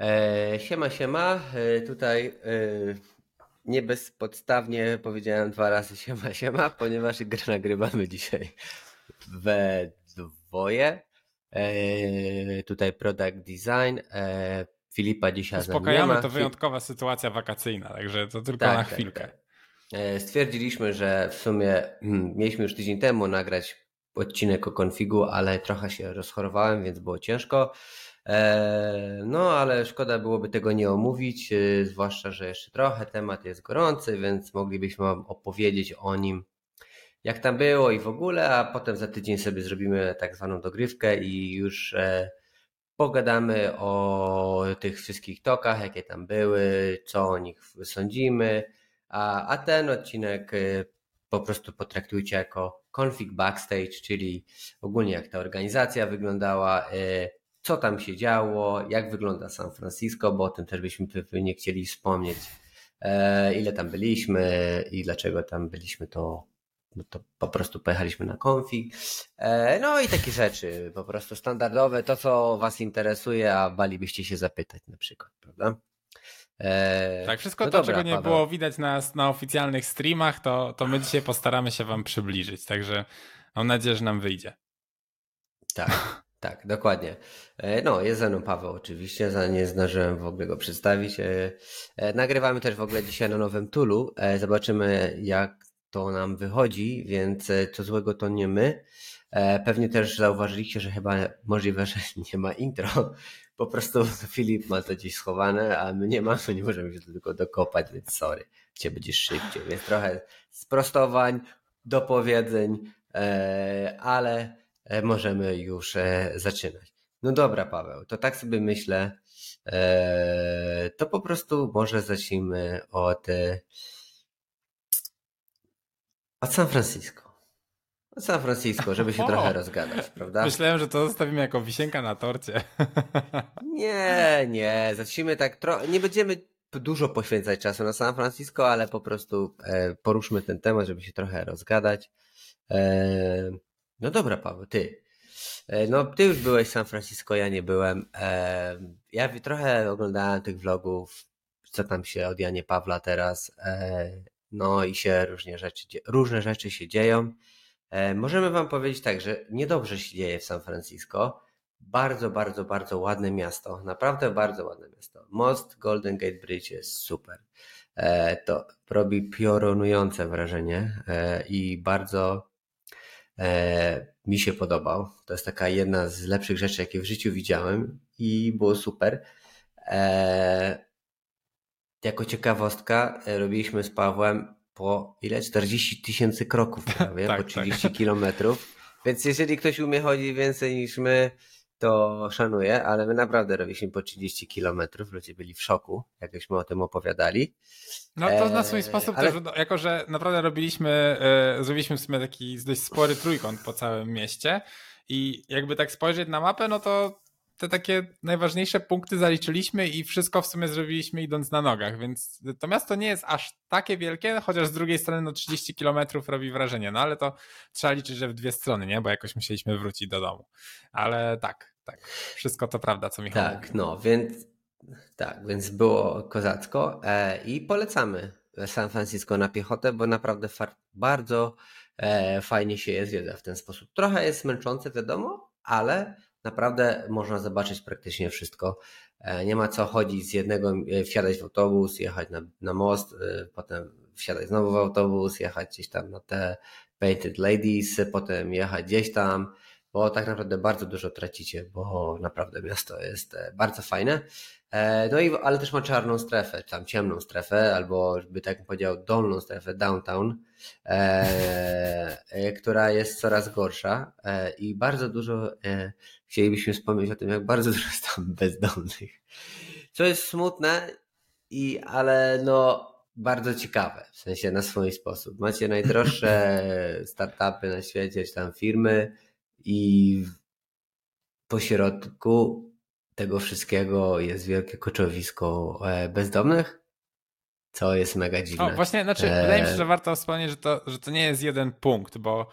E, siema, siema. E, tutaj e, nie bezpodstawnie powiedziałem dwa razy siema, siema, ponieważ grę nagrywamy dzisiaj we dwoje. E, tutaj product design. E, Filipa dzisiaj Uspokajamy, to wyjątkowa sytuacja wakacyjna, także to tylko tak, na tak, chwilkę. Tak, tak. Stwierdziliśmy, że w sumie hmm, mieliśmy już tydzień temu nagrać odcinek o konfigu, ale trochę się rozchorowałem, więc było ciężko. E, no, ale szkoda byłoby tego nie omówić, e, zwłaszcza, że jeszcze trochę temat jest gorący, więc moglibyśmy Wam opowiedzieć o nim, jak tam było i w ogóle, a potem za tydzień sobie zrobimy tak zwaną dogrywkę i już e, pogadamy o tych wszystkich tokach, jakie tam były, co o nich sądzimy, a, a ten odcinek po prostu potraktujcie jako config backstage, czyli ogólnie jak ta organizacja wyglądała, co tam się działo, jak wygląda San Francisco, bo o tym też byśmy pewnie chcieli wspomnieć, e, ile tam byliśmy i dlaczego tam byliśmy, to, to po prostu pojechaliśmy na konfig. E, no i takie rzeczy, po prostu standardowe, to co Was interesuje, a balibyście się zapytać na przykład, prawda? E, tak, wszystko no to, dobra, czego nie Paweł. było widać na, na oficjalnych streamach, to, to my dzisiaj postaramy się Wam przybliżyć, także mam nadzieję, że nam wyjdzie. Tak. Tak, dokładnie. E, no, jest ze mną Paweł oczywiście, nie zdążyłem w ogóle go przedstawić. E, e, nagrywamy też w ogóle dzisiaj na nowym Tulu. Zobaczymy jak to nam wychodzi, więc co złego to nie my. Pewnie też zauważyliście, że chyba możliwe, że nie ma intro. Po prostu Filip ma to gdzieś schowane, a my nie mamy, nie możemy się tylko dokopać, więc sorry. Cię będziesz szybciej, więc trochę sprostowań, dopowiedzeń, ale możemy już e, zaczynać. No dobra, Paweł, to tak sobie myślę. E, to po prostu może zacznijmy od, od San Francisco. Od San Francisco, żeby się o, trochę rozgadać, prawda? Myślałem, że to zostawimy jako wisienka na torcie. Nie, nie, zacznijmy tak trochę. Nie będziemy dużo poświęcać czasu na San Francisco, ale po prostu poruszmy ten temat, żeby się trochę rozgadać. No dobra, Paweł, ty. E, no, ty już byłeś w San Francisco, ja nie byłem. E, ja trochę oglądałem tych vlogów, co tam się od Janie Pawla teraz. E, no i się różne rzeczy, różne rzeczy się dzieją. Możemy wam powiedzieć tak, że niedobrze się dzieje w San Francisco. Bardzo, bardzo, bardzo ładne miasto. Naprawdę bardzo ładne miasto. Most Golden Gate Bridge jest super. To robi piorunujące wrażenie i bardzo mi się podobał. To jest taka jedna z lepszych rzeczy, jakie w życiu widziałem i było super. E, jako ciekawostka e, robiliśmy z Pawłem po ile? 40 tysięcy kroków prawie, tak, po 30 tak. kilometrów. Więc jeżeli ktoś umie chodzić więcej niż my, to szanuję, ale my naprawdę robiliśmy po 30 kilometrów, ludzie byli w szoku, jakbyśmy o tym opowiadali. No to na swój e, sposób ale... też, no, jako że naprawdę robiliśmy, e, zrobiliśmy w sumie taki dość spory trójkąt po całym mieście i jakby tak spojrzeć na mapę, no to te takie najważniejsze punkty zaliczyliśmy i wszystko w sumie zrobiliśmy idąc na nogach, więc to miasto nie jest aż takie wielkie, chociaż z drugiej strony no 30 kilometrów robi wrażenie, no ale to trzeba liczyć, że w dwie strony, nie? Bo jakoś musieliśmy wrócić do domu. Ale tak, tak, wszystko to prawda, co Michał Tak, mówi. no więc tak, więc było kozacko e, i polecamy San Francisco na piechotę, bo naprawdę bardzo e, fajnie się je zwiedza w ten sposób. Trochę jest męczące, wiadomo, ale naprawdę można zobaczyć praktycznie wszystko. E, nie ma co chodzić z jednego, e, wsiadać w autobus, jechać na, na most, e, potem wsiadać znowu w autobus, jechać gdzieś tam na te Painted Ladies, potem jechać gdzieś tam, bo tak naprawdę bardzo dużo tracicie, bo naprawdę miasto jest bardzo fajne. No i, ale też ma czarną strefę, tam ciemną strefę, albo by tak powiedział, dolną strefę, downtown, e, która jest coraz gorsza e, i bardzo dużo e, chcielibyśmy wspomnieć o tym, jak bardzo dużo jest tam bezdomnych. Co jest smutne, i, ale no bardzo ciekawe, w sensie na swój sposób. Macie najdroższe startupy na świecie, czy tam firmy i po środku tego wszystkiego jest wielkie koczowisko e, bezdomnych, co jest mega dziwne. O, właśnie, znaczy, wydaje mi się, że warto wspomnieć, że to, że to nie jest jeden punkt, bo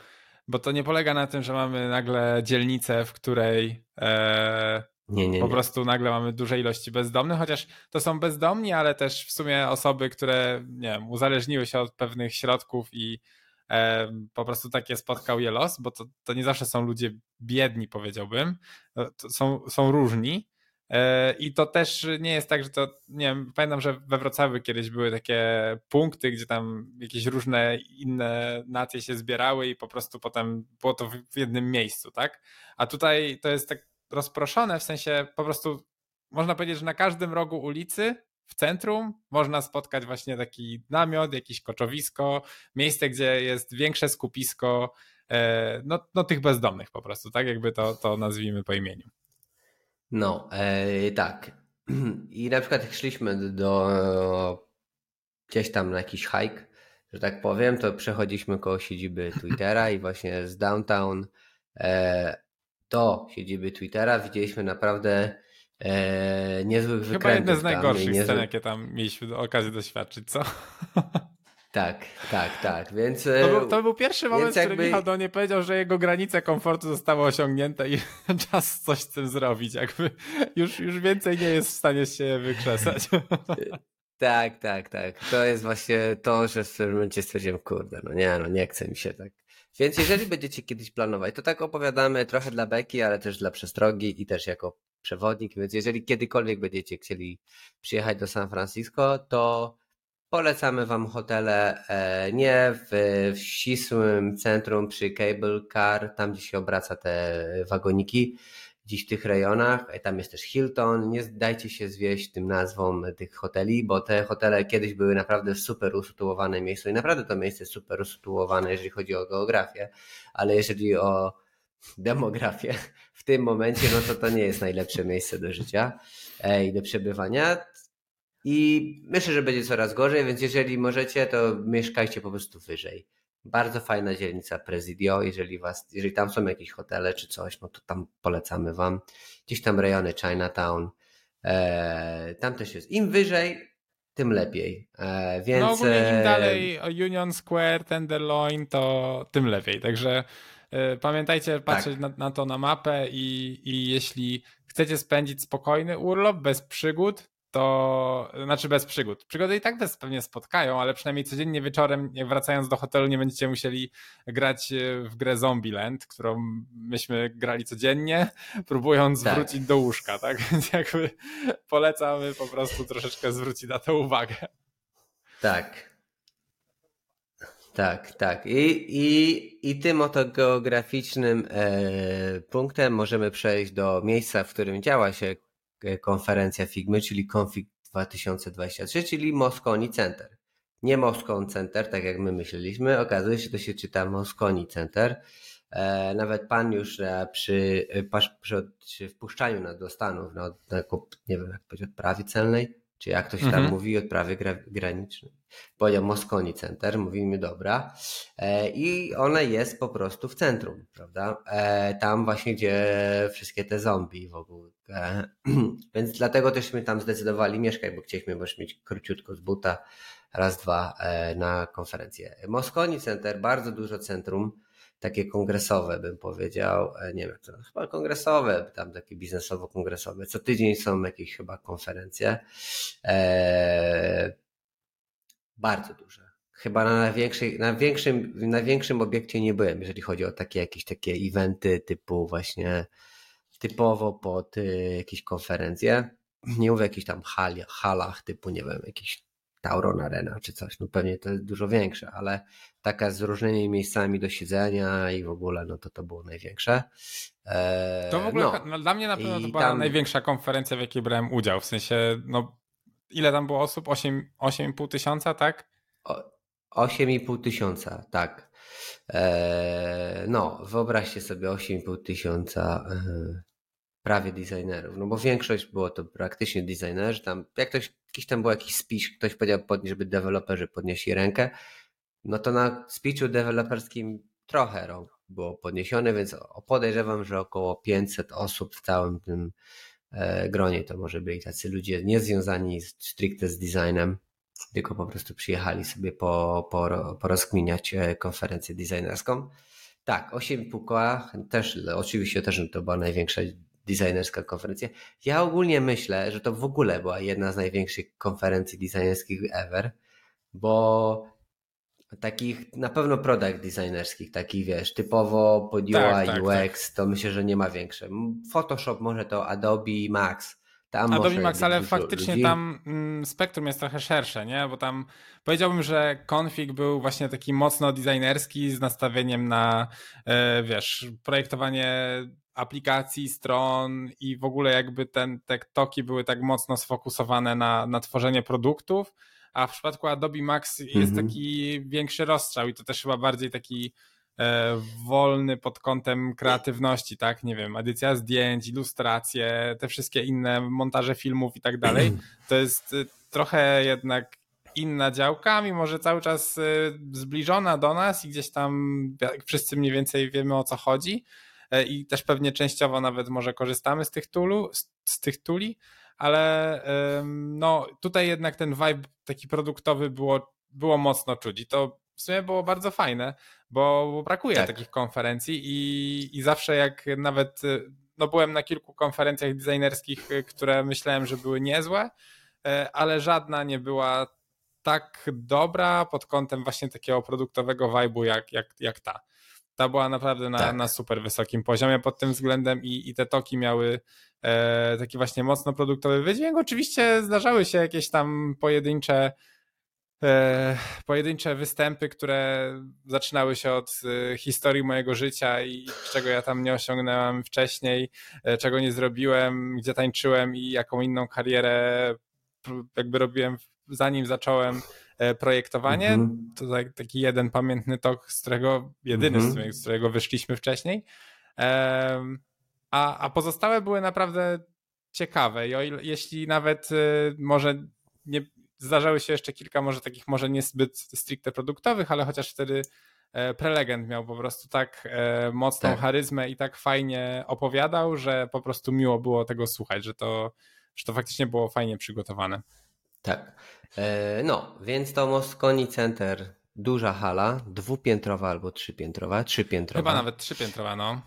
bo to nie polega na tym, że mamy nagle dzielnicę, w której e, Nie, nie, nie. Po prostu nagle mamy duże ilości bezdomnych, chociaż to są bezdomni, ale też w sumie osoby, które nie wiem, uzależniły się od pewnych środków i e, po prostu takie spotkał je los, bo to, to nie zawsze są ludzie biedni, powiedziałbym. To są, są różni. E, I to też nie jest tak, że to, nie wiem, pamiętam, że we Wrocławiu kiedyś były takie punkty, gdzie tam jakieś różne inne nacje się zbierały i po prostu potem było to w jednym miejscu, tak? A tutaj to jest tak rozproszone, w sensie po prostu można powiedzieć, że na każdym rogu ulicy w centrum można spotkać właśnie taki namiot, jakieś koczowisko, miejsce, gdzie jest większe skupisko e, no, no tych bezdomnych po prostu, tak jakby to, to nazwijmy po imieniu. No, e, tak. I na przykład jak szliśmy do gdzieś tam na jakiś hike, że tak powiem, to przechodziliśmy koło siedziby Twittera i właśnie z downtown e, do siedziby Twittera widzieliśmy naprawdę e, niezłych Chyba wykrętów. Chyba jedne z najgorszych niezły... scen, jakie tam mieliśmy okazję doświadczyć, co? Tak, tak, tak, więc... To był, to był pierwszy moment, w którym jakby... Michał do mnie powiedział, że jego granice komfortu zostały osiągnięte i czas coś z tym zrobić, jakby już, już więcej nie jest w stanie się wykrzesać. Tak, tak, tak. To jest właśnie to, że w pewnym momencie stwierdziłem, kurde, no nie, no nie chce mi się tak. Więc jeżeli będziecie kiedyś planować, to tak opowiadamy trochę dla beki, ale też dla przestrogi i też jako przewodnik, więc jeżeli kiedykolwiek będziecie chcieli przyjechać do San Francisco, to Polecamy Wam hotele e, nie w, w ścisłym centrum przy cable car, tam gdzie się obraca te wagoniki, gdzieś w tych rejonach. E, tam jest też Hilton. Nie dajcie się zwieść tym nazwom tych hoteli, bo te hotele kiedyś były naprawdę super usytuowane miejsce i naprawdę to miejsce jest super usytuowane, jeżeli chodzi o geografię, ale jeżeli o demografię w tym momencie, no to to nie jest najlepsze miejsce do życia e, i do przebywania. I myślę, że będzie coraz gorzej, więc jeżeli możecie, to mieszkajcie po prostu wyżej. Bardzo fajna dzielnica Presidio, jeżeli was, jeżeli tam są jakieś hotele czy coś, no to tam polecamy wam. Gdzieś tam rejony Chinatown, e, tam też jest. Im wyżej, tym lepiej. E, więc, no ogólnie im e, dalej Union Square, Tenderloin, to tym lepiej. Także e, pamiętajcie patrzeć tak. na, na, to na mapę i, i jeśli chcecie spędzić spokojny urlop bez przygód, to znaczy bez przygód. Przygody i tak was pewnie spotkają, ale przynajmniej codziennie wieczorem, wracając do hotelu, nie będziecie musieli grać e, w grę Zombieland, którą myśmy grali codziennie, próbując tak. wrócić do łóżka, tak? Więc jakby polecamy po prostu troszeczkę zwrócić na to uwagę. Tak. Tak, tak. I, i, i tym oto geograficznym e, punktem możemy przejść do miejsca, w którym działa się konferencja Figmy, czyli Config 2023, czyli Moscone Center. Nie Moscone Center, tak jak my myśleliśmy, okazuje się, że to się czyta Moscone Center. E, nawet pan już e, przy, przy wpuszczaniu do Stanów, na, nie wiem jak powiedzieć, odprawie celnej, czy jak to się tam mhm. mówi, odprawy gra, granicznej. Powiedział Moscone Center, mówimy dobra. E, I ona jest po prostu w centrum, prawda? E, tam właśnie, gdzie wszystkie te zombie w ogóle. E, więc dlatego teżśmy tam zdecydowali mieszkać, bo chcieliśmy mieć króciutko z buta, raz, dwa e, na konferencję. Moscone Center, bardzo dużo centrum takie kongresowe, bym powiedział, e, nie wiem, to chyba kongresowe, tam takie biznesowo-kongresowe. Co tydzień są jakieś chyba konferencje. Eee, bardzo duże. Chyba na, największej, na, większym, na większym obiekcie nie byłem, jeżeli chodzi o takie jakieś takie eventy typu właśnie typowo pod y, jakieś konferencje. Nie mówię o jakichś tam hali, halach typu, nie wiem, jakiś Tauron Arena czy coś, no pewnie to jest dużo większe, ale taka z różnymi miejscami do siedzenia i w ogóle, no to to było największe. Eee, to w ogóle no. dla mnie na pewno to była tam... największa konferencja, w jakiej brałem udział, w sensie, no ile tam było osób? 8,5 tysiąca, tak? 8,5 tysiąca, tak. Eee, no, wyobraźcie sobie 8,5 tysiąca e, prawie designerów, no bo większość było to praktycznie designerzy, tam jak ktoś, jakiś tam był jakiś speech, ktoś powiedział, żeby deweloperzy podnieśli rękę, no to na speechu deweloperskim trochę rąk było podniesione, więc podejrzewam, że około 500 osób w całym tym e, gronie to może byli tacy ludzie niezwiązani stricte z designem, tylko po prostu przyjechali sobie po, po, porozkminiać e, konferencję designerską. Tak, 8,5 koła, też, oczywiście też to była największa designerska konferencja. Ja ogólnie myślę, że to w ogóle była jedna z największych konferencji designerskich ever, bo takich na pewno product designerskich, takich wiesz, typowo pod UI, tak, tak, UX, tak. to myślę, że nie ma większe. Photoshop może to Adobe Max. Tam Adobe Max, ale faktycznie ludzi. tam mm, spektrum jest trochę szersze, nie? Bo tam powiedziałbym, że config był właśnie taki mocno designerski z nastawieniem na, e, wiesz, projektowanie aplikacji, stron i w ogóle jakby ten, te toki były tak mocno sfokusowane na, na tworzenie produktów, a w przypadku Adobe Max jest mhm. taki większy rozstrzał i to też chyba bardziej taki e, wolny pod kątem kreatywności, tak? Nie wiem, edycja zdjęć, ilustracje, te wszystkie inne montaże filmów i tak dalej. To jest e, trochę jednak inna działka, mimo że cały czas e, zbliżona do nas i gdzieś tam wszyscy mniej więcej wiemy o co chodzi i też pewnie częściowo nawet może korzystamy z tych, tulu, z, z tych tuli, ale no tutaj jednak ten vibe taki produktowy było, było mocno czuć i to w sumie było bardzo fajne, bo brakuje tak. takich konferencji i, i zawsze jak nawet, no byłem na kilku konferencjach designerskich, które myślałem, że były niezłe, e, ale żadna nie była tak dobra pod kątem właśnie takiego produktowego vibe'u jak, jak, jak ta. Ta była naprawdę na, tak. na super wysokim poziomie pod tym względem i, i te toki miały e, taki właśnie mocno produktowy wydźwięk. Oczywiście zdarzały się jakieś tam pojedyncze e, pojedyncze występy, które zaczynały się od e, historii mojego życia i czego ja tam nie osiągnąłem wcześniej, e, czego nie zrobiłem, gdzie tańczyłem i jaką inną karierę jakby robiłem zanim zacząłem projektowanie. Mhm. To tak, taki jeden pamiętny tok, z którego, jedyny mhm. z którego wyszliśmy wcześniej. A, a pozostałe były naprawdę ciekawe. I o ile, jeśli nawet y, może nie zdarzały się jeszcze kilka może takich może niezbyt stricte produktowych, ale chociaż wtedy e, prelegent miał po prostu tak e, mocną tak. charyzmę i tak fajnie opowiadał, że po prostu miło było tego słuchać, że to, że to faktycznie było fajnie przygotowane. Tak. E, no, więc to Mosconi Center, duża hala, dwupiętrowa albo trzypiętrowa, trzypiętrowa. Chyba nawet trzypiętrowa, no.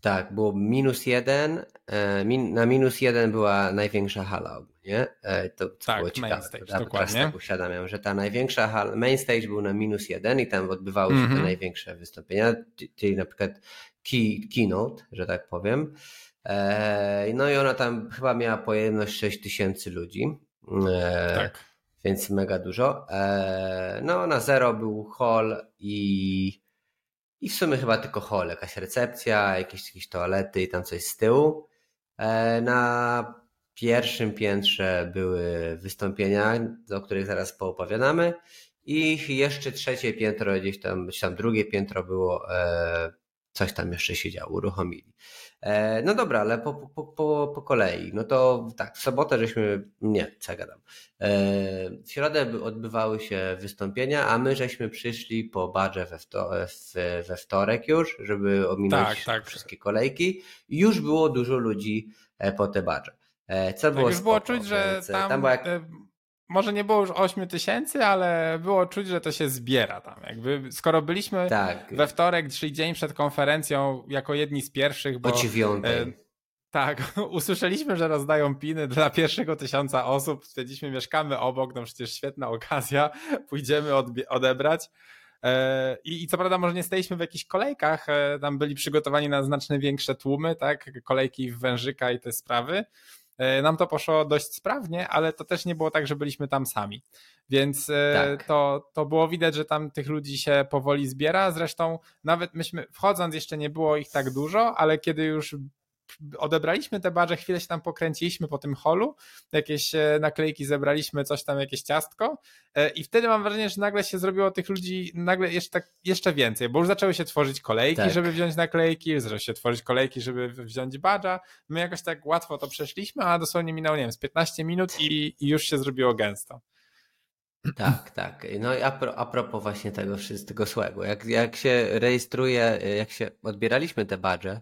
Tak, było minus jeden. E, na minus jeden była największa hala ogólnie. E, to tak, było ciekawe. Main stage, dokładnie. Teraz tak uświadamiam, że ta największa hala, main stage był na minus jeden i tam odbywały się mm -hmm. te mhm. największe wystąpienia, czyli na przykład key, keynote, że tak powiem. No i ona tam chyba miała pojemność 6 tysięcy ludzi. Tak. Więc mega dużo. No na zero był hall i i w sumie chyba tylko hall, jakaś recepcja, jakieś, jakieś toalety i tam coś z tyłu. E, na pierwszym piętrze były wystąpienia, o których zaraz poopowiadamy. I jeszcze trzecie piętro, gdzieś tam, gdzieś tam drugie piętro było, e, coś tam jeszcze się działo, uruchomili. E, no dobra, ale po, po, po, po kolei. No to tak, w sobotę żeśmy, nie, co ja gadam. E, w środę odbywały się wystąpienia, a my żeśmy przyszli po badże we, wto, we wtorek już, żeby ominąć tak, tak. wszystkie kolejki. I już było dużo ludzi e, po te badże. Co tak, było już spoko, było czuć, że tam, tam jak może nie było już 8 tysięcy, ale było czuć, że to się zbiera tam. Jakby, skoro byliśmy tak. we wtorek, czyli dzień przed konferencją, jako jedni z pierwszych, bo. O dziewiątej. E, tak, usłyszeliśmy, że rozdają piny dla pierwszego tysiąca osób. Stwierdziliśmy, mieszkamy obok, no przecież świetna okazja, pójdziemy odebrać. E, I, I co prawda, może nie staliśmy w jakichś kolejkach, e, tam byli przygotowani na znacznie większe tłumy, tak? Kolejki w wężyka i te sprawy. E, nam to poszło dość sprawnie, ale to też nie było tak, że byliśmy tam sami. Więc e, tak. to, to było widać, że tam tych ludzi się powoli zbiera. Zresztą nawet myśmy, wchodząc jeszcze nie było ich tak dużo, ale kiedy już odebraliśmy te barze, chwilę się tam pokręciliśmy po tym holu, jakieś e, naklejki zebraliśmy, coś tam, jakieś ciastko e, i wtedy mam wrażenie, że nagle się zrobiło tych ludzi nagle jeszcze, tak, jeszcze więcej, bo już zaczęły się tworzyć kolejki, tak. żeby wziąć naklejki, zaczęły się tworzyć kolejki, żeby wziąć badża. My jakoś tak łatwo to przeszliśmy, a dosłownie minęło, nie wiem, z 15 minut i, i już się zrobiło gęsto. Tak, tak. No i a, pro, a propos właśnie tego wszystkiego złego, jak, jak się rejestruje, jak się odbieraliśmy te badże,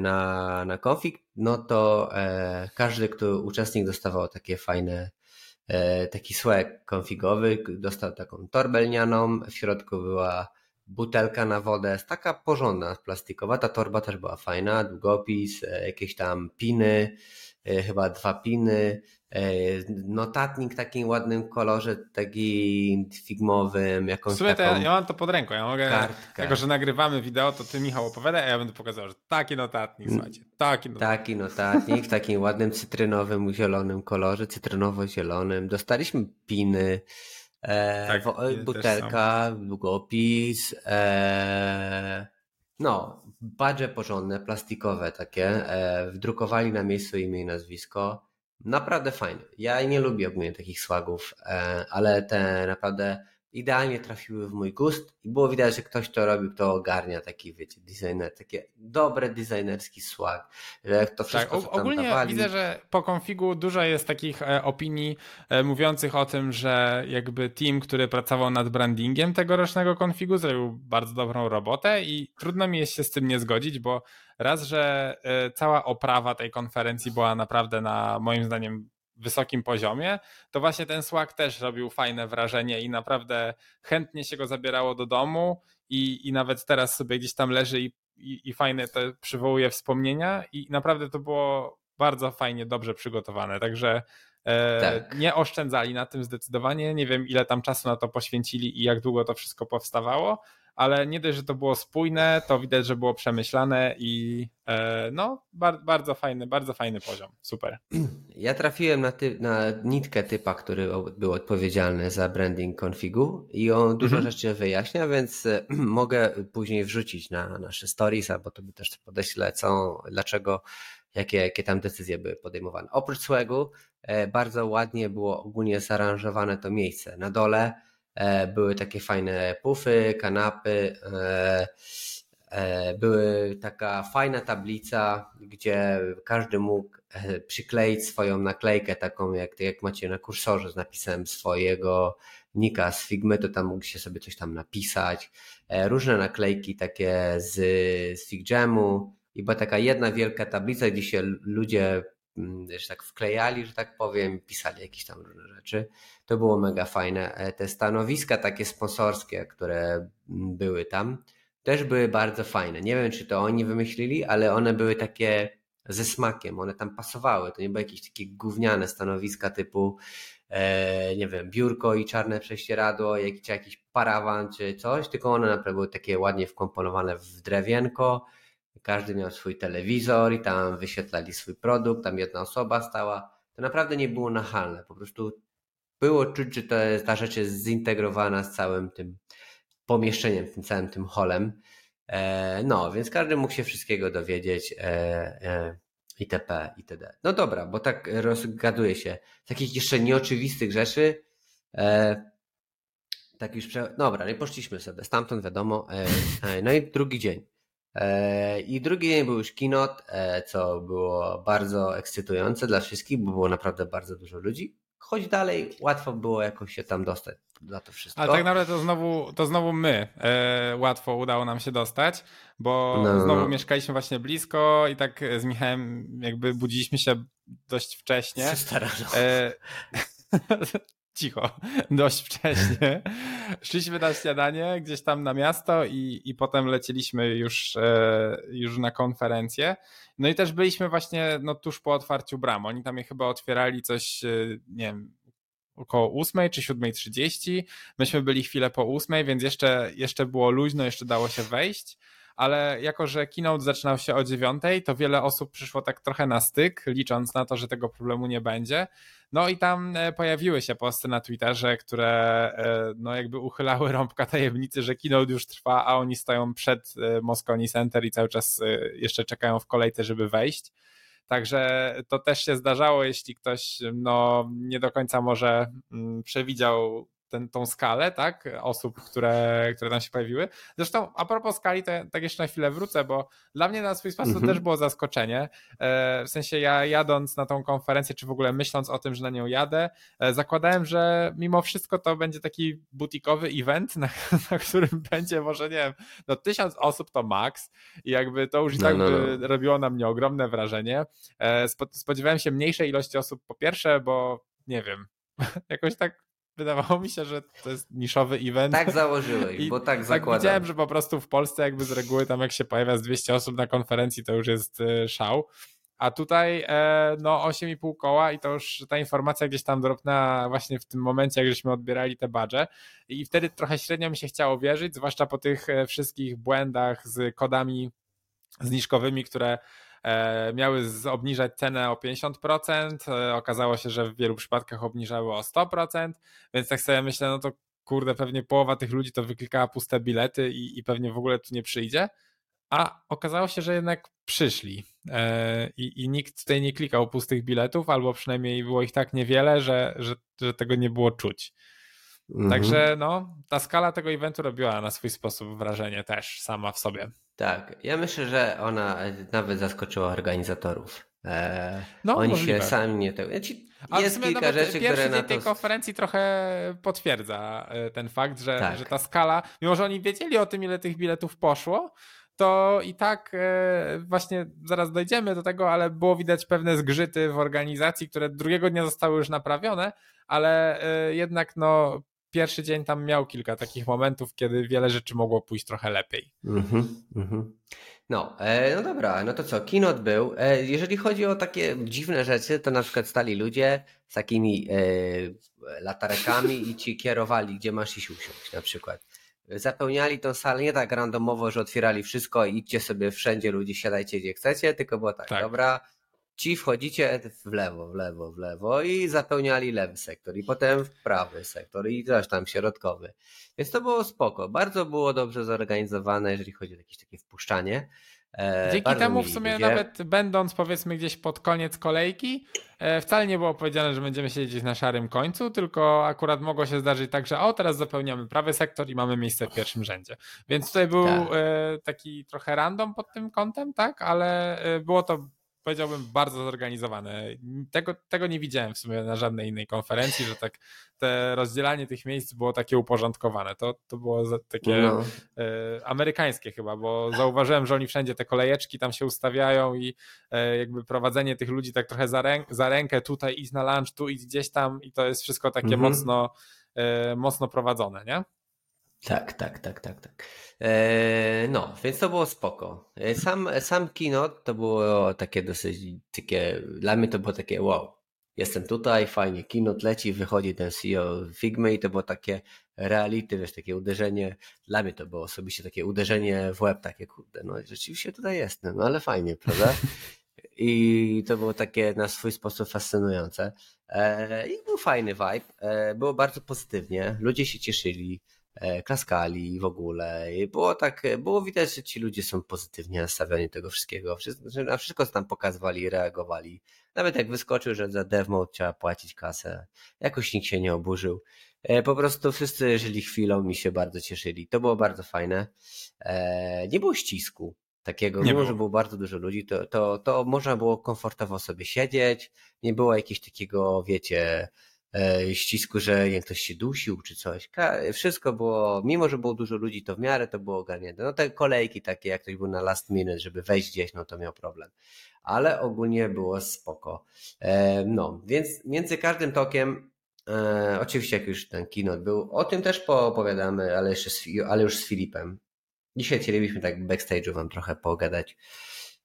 na, na konfig, no to e, każdy kto, uczestnik dostawał takie fajne, e, taki słek konfigowy, dostał taką torbę lnianą, w środku była butelka na wodę taka porządna, plastikowa. Ta torba też była fajna, długopis, e, jakieś tam piny, e, chyba dwa piny, e, notatnik w takim ładnym kolorze, taki figmowym, jakąś Słuchaj, taką... ja, mam to pod ręką, ja mogę, kartkę. jako że nagrywamy wideo, to ty Michał opowiada, a ja będę pokazał, że taki notatnik, słuchajcie, taki notatnik. Taki notatnik w takim ładnym cytrynowym, zielonym kolorze, cytrynowo-zielonym. Dostaliśmy piny, e, Tak, wo- butelka, długopis, e, no, badże porządne, plastikowe takie, e, wdrukowali na miejscu imię i nazwisko. Naprawdę fajne. Ja nie lubię ogólnie takich swagów, e, ale te naprawdę idealnie trafiły w mój gust i było widać, że ktoś to robił, kto ogarnia taki, wiecie, designer, takie dobre designerski swag, że to Tak, wszystko, tam ogólnie dawali, widzę, że po konfigu dużo jest takich e, opinii e, mówiących o tym, że jakby team, który pracował nad brandingiem tegorocznego konfigu zrobił bardzo dobrą robotę i trudno mi jest się z tym nie zgodzić, bo raz, że e, cała oprawa tej konferencji była naprawdę na moim zdaniem wysokim poziomie, to właśnie ten swag też robił fajne wrażenie i naprawdę chętnie się go zabierało do domu i, i nawet teraz sobie gdzieś tam leży i, i, i fajne to przywołuje wspomnienia i naprawdę to było bardzo fajnie, dobrze przygotowane, także e, Tak. nie oszczędzali na tym zdecydowanie, nie wiem ile tam czasu na to poświęcili i jak długo to wszystko powstawało, ale nie dość, że to było spójne, to widać, że było przemyślane i e, no bar, bardzo fajny, bardzo fajny poziom, super. Ja trafiłem na, ty, na nitkę typa, który był odpowiedzialny za branding configu i on dużo Mhm. rzeczy wyjaśnia, więc e, mogę później wrzucić na nasze stories, albo to by też podeślę, co, dlaczego, jakie, jakie tam decyzje były podejmowane. Oprócz swagu e, bardzo ładnie było ogólnie zaaranżowane to miejsce. Na dole były takie fajne pufy, kanapy, e, E, Były taka fajna tablica, gdzie każdy mógł e, przykleić swoją naklejkę, taką jak, jak macie na kursorze z napisem swojego nika z Figmy, to tam mógł się sobie coś tam napisać. E, Różne naklejki takie z, z i była taka jedna wielka tablica, gdzie się ludzie że tak wklejali, że tak powiem, pisali jakieś tam różne rzeczy. To było mega fajne. E, Te stanowiska takie sponsorskie, które mm, były tam, też były bardzo fajne. Nie wiem, czy to oni wymyślili, ale one były takie ze smakiem, one tam pasowały. To nie były jakieś takie gówniane stanowiska typu, e, nie wiem, biurko i czarne prześcieradło, jak, czy jakiś parawan, czy coś, tylko one naprawdę były takie ładnie wkomponowane w drewienko. Każdy miał swój telewizor i tam wyświetlali swój produkt, tam jedna osoba stała. To naprawdę nie było nachalne, po prostu było czuć, że to ta rzecz jest zintegrowana z całym tym pomieszczeniem, tym całym tym holem. E, no, więc każdy mógł się wszystkiego dowiedzieć e, e, itp. itd. No dobra, bo tak rozgaduje się. Takich jeszcze nieoczywistych rzeczy. E, tak już prze... Dobra, nie poszliśmy sobie. Stamtąd wiadomo. E, e, no i drugi dzień. E, I drugi dzień był już kinot, e, co było bardzo ekscytujące dla wszystkich, bo było naprawdę bardzo dużo ludzi. Choć dalej łatwo było jakoś się tam dostać za to wszystko. Ale tak naprawdę to znowu, to znowu my e, łatwo udało nam się dostać, bo No, no, znowu no. mieszkaliśmy właśnie blisko i tak z Michałem jakby budziliśmy się dość wcześnie. Starano. E, cicho, dość wcześnie. Szliśmy na śniadanie gdzieś tam na miasto i, i potem lecieliśmy już, e, już na konferencję. No i też byliśmy właśnie no, tuż po otwarciu bram. Oni tam je chyba otwierali coś, e, nie wiem, około 8 czy 7.30. Myśmy byli chwilę po 8, więc jeszcze, jeszcze było luźno, jeszcze dało się wejść. Ale jako, że keynote zaczynał się o 9, to wiele osób przyszło tak trochę na styk, licząc na to, że tego problemu nie będzie. No i tam e, pojawiły się posty na Twitterze, które e, no jakby uchylały rąbka tajemnicy, że keynote już trwa, a oni stoją przed e, Moscone Center i cały czas jeszcze czekają w kolejce, żeby wejść. Także to też się zdarzało, jeśli ktoś no, nie do końca może mm, przewidział ten, tą skalę, tak, osób, które, które tam się pojawiły. Zresztą a propos skali, to tak jeszcze na chwilę wrócę, bo dla mnie na swój sposób Mhm. też było zaskoczenie. E, W sensie ja jadąc na tą konferencję, czy w ogóle myśląc o tym, że na nią jadę, e, zakładałem, że mimo wszystko to będzie taki butikowy event, na, na którym będzie może, nie wiem, no tysiąc osób to max i jakby to już i No, tak no, by robiło na mnie ogromne wrażenie. E, spo- Spodziewałem się mniejszej ilości osób po pierwsze, bo nie wiem, jakoś tak wydawało mi się, że to jest niszowy event. Tak założyłeś, I bo tak, tak zakładam. widziałem, że po prostu w Polsce jakby z reguły tam jak się pojawia z 200 osób na konferencji, to już jest e, szał. A tutaj e, no 8,5 koła i to już ta informacja gdzieś tam dropnęła właśnie w tym momencie, jak żeśmy odbierali te badże i wtedy trochę średnio mi się chciało wierzyć, zwłaszcza po tych e, wszystkich błędach z kodami zniżkowymi, które miały obniżać cenę o 50%, okazało się, że w wielu przypadkach obniżały o 100%, więc tak sobie myślę, no to kurde, pewnie połowa tych ludzi to wyklikała puste bilety i, i pewnie w ogóle tu nie przyjdzie. A okazało się, że jednak przyszli e, i, i nikt tutaj nie klikał pustych biletów, albo przynajmniej było ich tak niewiele, że, że, że tego nie było czuć. Mhm. Także no, ta skala tego eventu robiła na swój sposób wrażenie też sama w sobie. Tak, ja myślę, że ona nawet zaskoczyła organizatorów. Eee, no, oni możliwe. się sami nie tego. Znaczy, jest kilka rzeczy, które na to... tej konferencji trochę potwierdza e, ten fakt, że, tak. że ta skala, mimo że oni wiedzieli o tym, ile tych biletów poszło, to i tak e, właśnie zaraz dojdziemy do tego, ale było widać pewne zgrzyty w organizacji, które drugiego dnia zostały już naprawione, ale e, jednak no pierwszy dzień tam miał kilka takich momentów, kiedy wiele rzeczy mogło pójść trochę lepiej. Mm-hmm, mm-hmm. No, e, no dobra, no to co, kinot był. E, jeżeli chodzi o takie dziwne rzeczy, to na przykład stali ludzie z takimi e, latarekami i ci kierowali, gdzie masz iść usiąść na przykład zapełniali tą salę nie tak randomowo, że otwierali wszystko i idźcie sobie wszędzie ludzie, siadajcie gdzie chcecie, tylko było tak, tak. dobra, ci wchodzicie w lewo, w lewo, w lewo i zapełniali lewy sektor i potem w prawy sektor i też tam środkowy. Więc to było spoko. Bardzo było dobrze zorganizowane, jeżeli chodzi o jakieś takie wpuszczanie. E, Dzięki temu w sumie ludzie. nawet będąc powiedzmy gdzieś pod koniec kolejki, e, wcale nie było powiedziane, że będziemy siedzieć na szarym końcu, tylko akurat mogło się zdarzyć tak, że o teraz zapełniamy prawy sektor i mamy miejsce w pierwszym rzędzie. Więc tutaj był tak. E, taki trochę random pod tym kątem, tak, ale było to powiedziałbym, bardzo zorganizowane. Tego, tego nie widziałem w sumie na żadnej innej konferencji, że tak te rozdzielanie tych miejsc było takie uporządkowane. To, to było takie no. e, amerykańskie chyba, bo zauważyłem, że oni wszędzie te kolejeczki tam się ustawiają i e, jakby prowadzenie tych ludzi tak trochę za, rę, za rękę, tutaj iść na lunch, tu iść gdzieś tam i to jest wszystko takie mhm. mocno, e, mocno prowadzone, nie? Tak, tak, tak, tak, tak. Eee, no, więc to było spoko. E, sam, sam kino to było takie dosyć, takie, dla mnie to było takie wow, jestem tutaj, fajnie, kino leci, wychodzi ten CEO Figma i to było takie reality, wiesz, takie uderzenie, dla mnie to było osobiście takie uderzenie w łeb, takie kurde, no rzeczywiście tutaj jestem, no ale fajnie, prawda? I to było takie na swój sposób fascynujące. Eee, I był fajny vibe, eee, było bardzo pozytywnie, ludzie się cieszyli, E, klaskali w ogóle. I było tak, było widać, że ci ludzie są pozytywnie nastawieni tego wszystkiego. Że na wszystko, co tam pokazywali, reagowali. Nawet jak wyskoczył, że za DevMode trzeba płacić kasę, jakoś nikt się nie oburzył. E, po prostu wszyscy żyli chwilą i się bardzo cieszyli. To było bardzo fajne. E, nie było ścisku takiego, nie mimo było. że było bardzo dużo ludzi, to, to, to można było komfortowo sobie siedzieć, nie było jakiegoś takiego, wiecie, E, ścisku, że jak ktoś się dusił czy coś. Wszystko było, mimo że było dużo ludzi, to w miarę to było ogarnięte. No te kolejki takie, jak ktoś był na last minute, żeby wejść gdzieś, no to miał problem. Ale ogólnie było spoko. E, no, więc między każdym tokiem E, oczywiście, jak już ten keynote był, o tym też poopowiadamy, ale, jeszcze z, ale już z Filipem. Dzisiaj chcielibyśmy tak backstage'u wam trochę pogadać.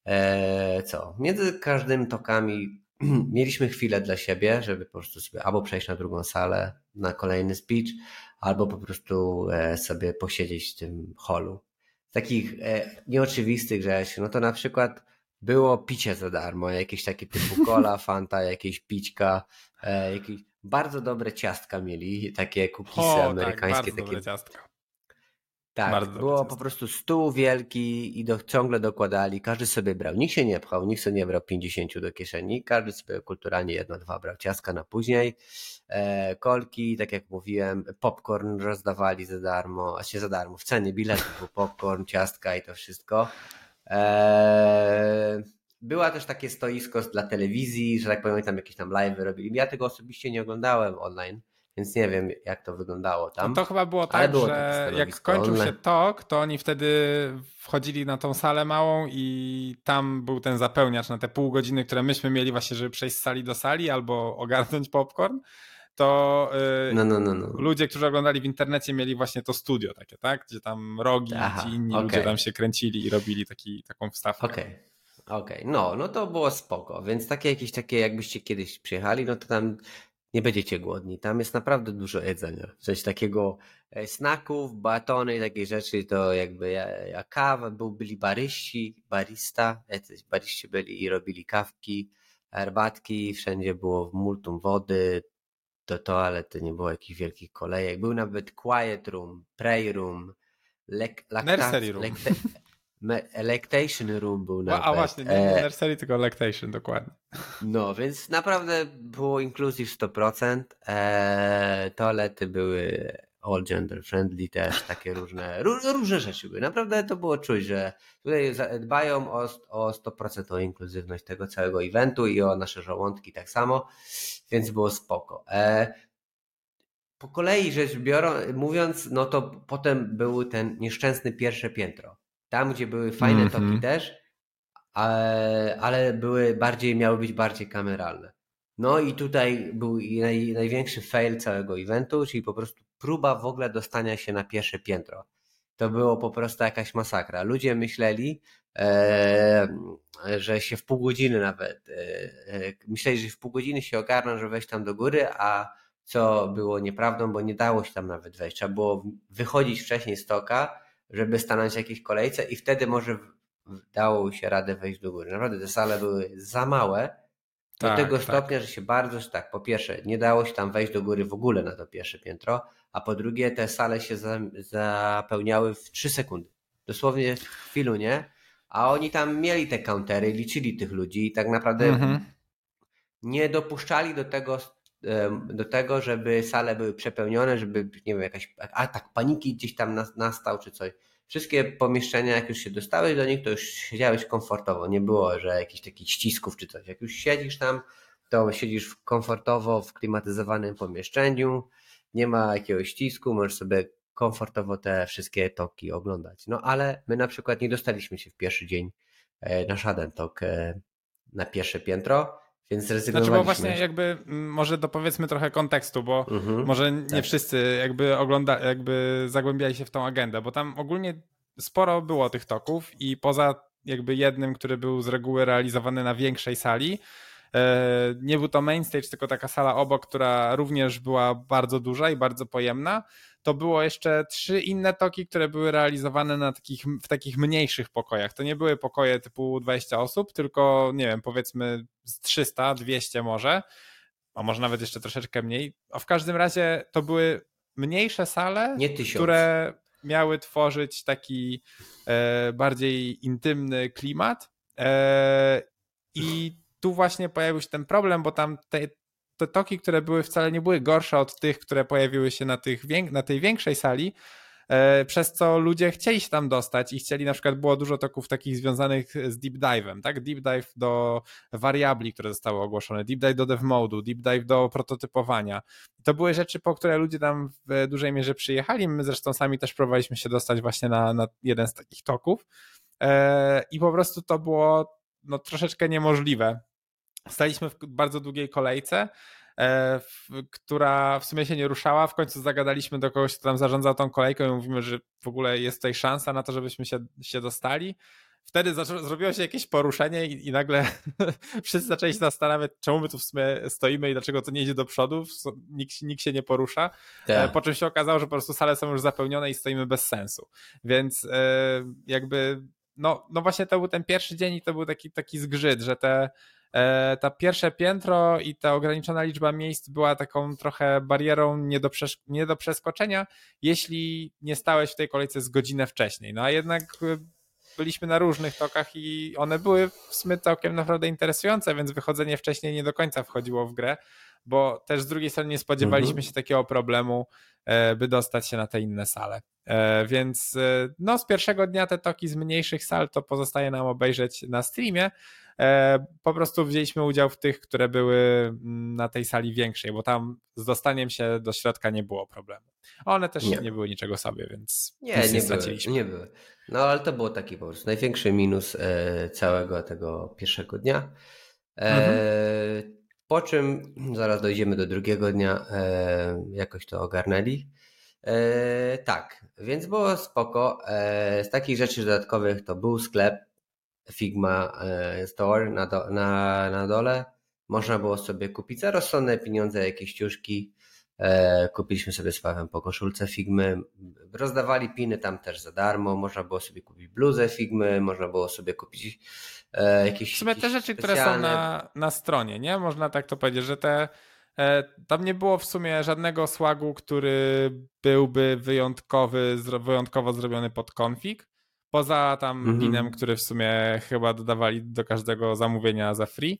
E, co? Między każdym tokami mieliśmy chwilę dla siebie, żeby po prostu sobie albo przejść na drugą salę, na kolejny speech, albo po prostu e, sobie posiedzieć w tym holu. Takich e, nieoczywistych rzeczy, no to na przykład było picie za darmo, jakieś takie typu cola, fanta, jakieś pićka, e, jakieś bardzo dobre ciastka mieli, takie cookiesy o, tak, amerykańskie. Tak, takie ciastka. Tak, Bardzo było po prostu stół wielki i do, ciągle dokładali, każdy sobie brał, nikt się nie pchał, nikt sobie nie brał 50 do kieszeni, każdy sobie kulturalnie jedno, dwa brał. Ciaska na później, e, kolki, tak jak mówiłem, popcorn rozdawali za darmo, a się za darmo, w cenie biletów był popcorn, ciastka i to wszystko. E, była też takie stoisko dla telewizji, że tak powiem, tam jakieś tam live robili. Ja tego osobiście nie oglądałem online, więc nie wiem, jak to wyglądało tam. No to chyba było tak, było że jak skończył się tok, to oni wtedy wchodzili na tą salę małą i tam był ten zapełniacz na te pół godziny, które myśmy mieli właśnie, żeby przejść z sali do sali albo ogarnąć popcorn to yy, no, no, no, no, ludzie, którzy oglądali w internecie, mieli właśnie to studio takie, tak? Gdzie tam rogi i inni okay. ludzie tam się kręcili i robili taki, taką wstawkę. Okej. Okay. Okej, okay. no, no to było spoko, więc takie jakieś takie, jakbyście kiedyś przyjechali, no to tam nie będziecie głodni. Tam jest naprawdę dużo jedzenia. Coś takiego e, snaków, batony i takie rzeczy, to jakby ja, ja kawa, był, byli baryści, barista, jacyś baryści byli i robili kawki, herbatki, wszędzie było multum wody, do toalety nie było jakichś wielkich kolejek. Był nawet quiet room, pray room, lek, laktac, room. Lekte, Lactation Room był nawet. A właśnie, nie, nie nursery, tylko Lactation, dokładnie. No, więc naprawdę było inclusive 100%. E, toalety były all gender friendly też, takie różne, różne rzeczy były. Naprawdę to było czuć, że tutaj dbają o, o 100% o inkluzywność tego całego eventu i o nasze żołądki tak samo, więc było spoko. E, po kolei rzecz biorąc, mówiąc, no to potem był ten nieszczęsny pierwsze piętro. Tam, gdzie były fajne mm -hmm. toki też, ale, ale były bardziej, miały być bardziej kameralne. No i tutaj był naj, największy fail całego eventu, czyli po prostu próba w ogóle dostania się na pierwsze piętro. To było po prostu jakaś masakra. Ludzie myśleli, e, że się w pół godziny nawet, e, e, myśleli, że w pół godziny się ogarną, że wejść tam do góry, a co było nieprawdą, bo nie dało się tam nawet wejść. Trzeba było wychodzić wcześniej z toka, żeby stanąć w jakiejś kolejce i wtedy może dało się radę wejść do góry. Naprawdę te sale były za małe do tak, tego tak. stopnia, że się bardzo, tak, po pierwsze, nie dało się tam wejść do góry w ogóle na to pierwsze piętro, a po drugie, te sale się za, zapełniały w 3 sekundy. Dosłownie w chwilu, nie? A oni tam mieli te countery, liczyli tych ludzi i tak naprawdę mhm. nie dopuszczali do tego do tego, żeby sale były przepełnione, żeby, nie wiem, jakaś atak paniki gdzieś tam nastał czy coś. Wszystkie pomieszczenia, jak już się dostałeś do nich, to już siedziałeś komfortowo. Nie było, że jakichś takich ścisków czy coś. Jak już siedzisz tam, to siedzisz komfortowo w klimatyzowanym pomieszczeniu, nie ma jakiegoś ścisku, możesz sobie komfortowo te wszystkie toki oglądać. No ale my na przykład nie dostaliśmy się w pierwszy dzień e, na Shaden Tok e, na pierwsze piętro, więc zrezygnowaliśmy. Znaczy, bo właśnie jakby może dopowiedzmy trochę kontekstu, bo mhm, może nie tak. wszyscy jakby ogląda, jakby zagłębiali się w tą agendę, bo tam ogólnie sporo było tych toków i poza jakby jednym, który był z reguły realizowany na większej sali, e, nie był to main stage, tylko taka sala obok, która również była bardzo duża i bardzo pojemna to było jeszcze trzy inne toki, które były realizowane na takich, w takich mniejszych pokojach. To nie były pokoje typu 20 osób, tylko nie wiem, powiedzmy z 300, 200 może, a może nawet jeszcze troszeczkę mniej. A w każdym razie to były mniejsze sale, które miały tworzyć taki e, bardziej intymny klimat. E, I tu właśnie pojawił się ten problem, bo tam te, te toki, które były wcale nie były gorsze od tych, które pojawiły się na, tych, na tej większej sali, e, przez co ludzie chcieli się tam dostać i chcieli, na przykład było dużo toków takich związanych z deep dive'em, tak? Deep dive do wariabli, które zostały ogłoszone, deep dive do dev modu, deep dive do prototypowania. To były rzeczy, po które ludzie tam w dużej mierze przyjechali. My zresztą sami też próbowaliśmy się dostać właśnie na, na jeden z takich toków e, i po prostu to było no, troszeczkę niemożliwe Staliśmy w bardzo długiej kolejce, e, która w sumie się nie ruszała. W końcu zagadaliśmy do kogoś, kto tam zarządzał tą kolejką i mówimy, że w ogóle jest tutaj szansa na to, żebyśmy się, się dostali. Wtedy zrobiło się jakieś poruszenie i, i nagle wszyscy zaczęli się zastanawiać, czemu my tu w sumie stoimy i dlaczego to nie idzie do przodu, nikt, nikt się nie porusza. Tak. Po czym się okazało, że po prostu sale są już zapełnione i stoimy bez sensu. Więc e, jakby, no, no właśnie to był ten pierwszy dzień i to był taki, taki zgrzyt, że te E, ta pierwsze piętro i ta ograniczona liczba miejsc była taką trochę barierą nie do, nie do przeskoczenia, jeśli nie stałeś w tej kolejce z godzinę wcześniej. No a jednak e, byliśmy na różnych tokach i one były w sumie całkiem naprawdę interesujące, więc wychodzenie wcześniej nie do końca wchodziło w grę, bo też z drugiej strony nie spodziewaliśmy mhm. się takiego problemu, e, by dostać się na te inne sale. Więc no, z pierwszego dnia te toki z mniejszych sal to pozostaje nam obejrzeć na streamie, E, po prostu wzięliśmy udział w tych, które były mm, na tej sali większej, bo tam z dostaniem się do środka nie było problemu. One też nie, nie były niczego sobie, więc nie, nie, nie straciliśmy. Były, nie były. No ale to było taki po prostu największy minus e, całego tego pierwszego dnia. E, mhm. Po czym zaraz dojdziemy do drugiego dnia, e, jakoś to ogarnęli. E, tak, więc było spoko. E, z takich rzeczy dodatkowych to był sklep Figma e, Store na, do, na, na dole. Można było sobie kupić za rozsądne pieniądze jakieś ciuszki. E, kupiliśmy sobie z Pawem po koszulce Figmy. Rozdawali piny tam też za darmo. Można było sobie kupić bluzę Figmy, można było sobie kupić e, jakieś. W sumie te rzeczy, które są na, na stronie, nie? Można tak to powiedzieć, że te tam nie było w sumie żadnego słagu, który byłby wyjątkowy, wyjątkowo zrobiony pod config. Poza tam mhm. pinem, który w sumie chyba dodawali do każdego zamówienia za free.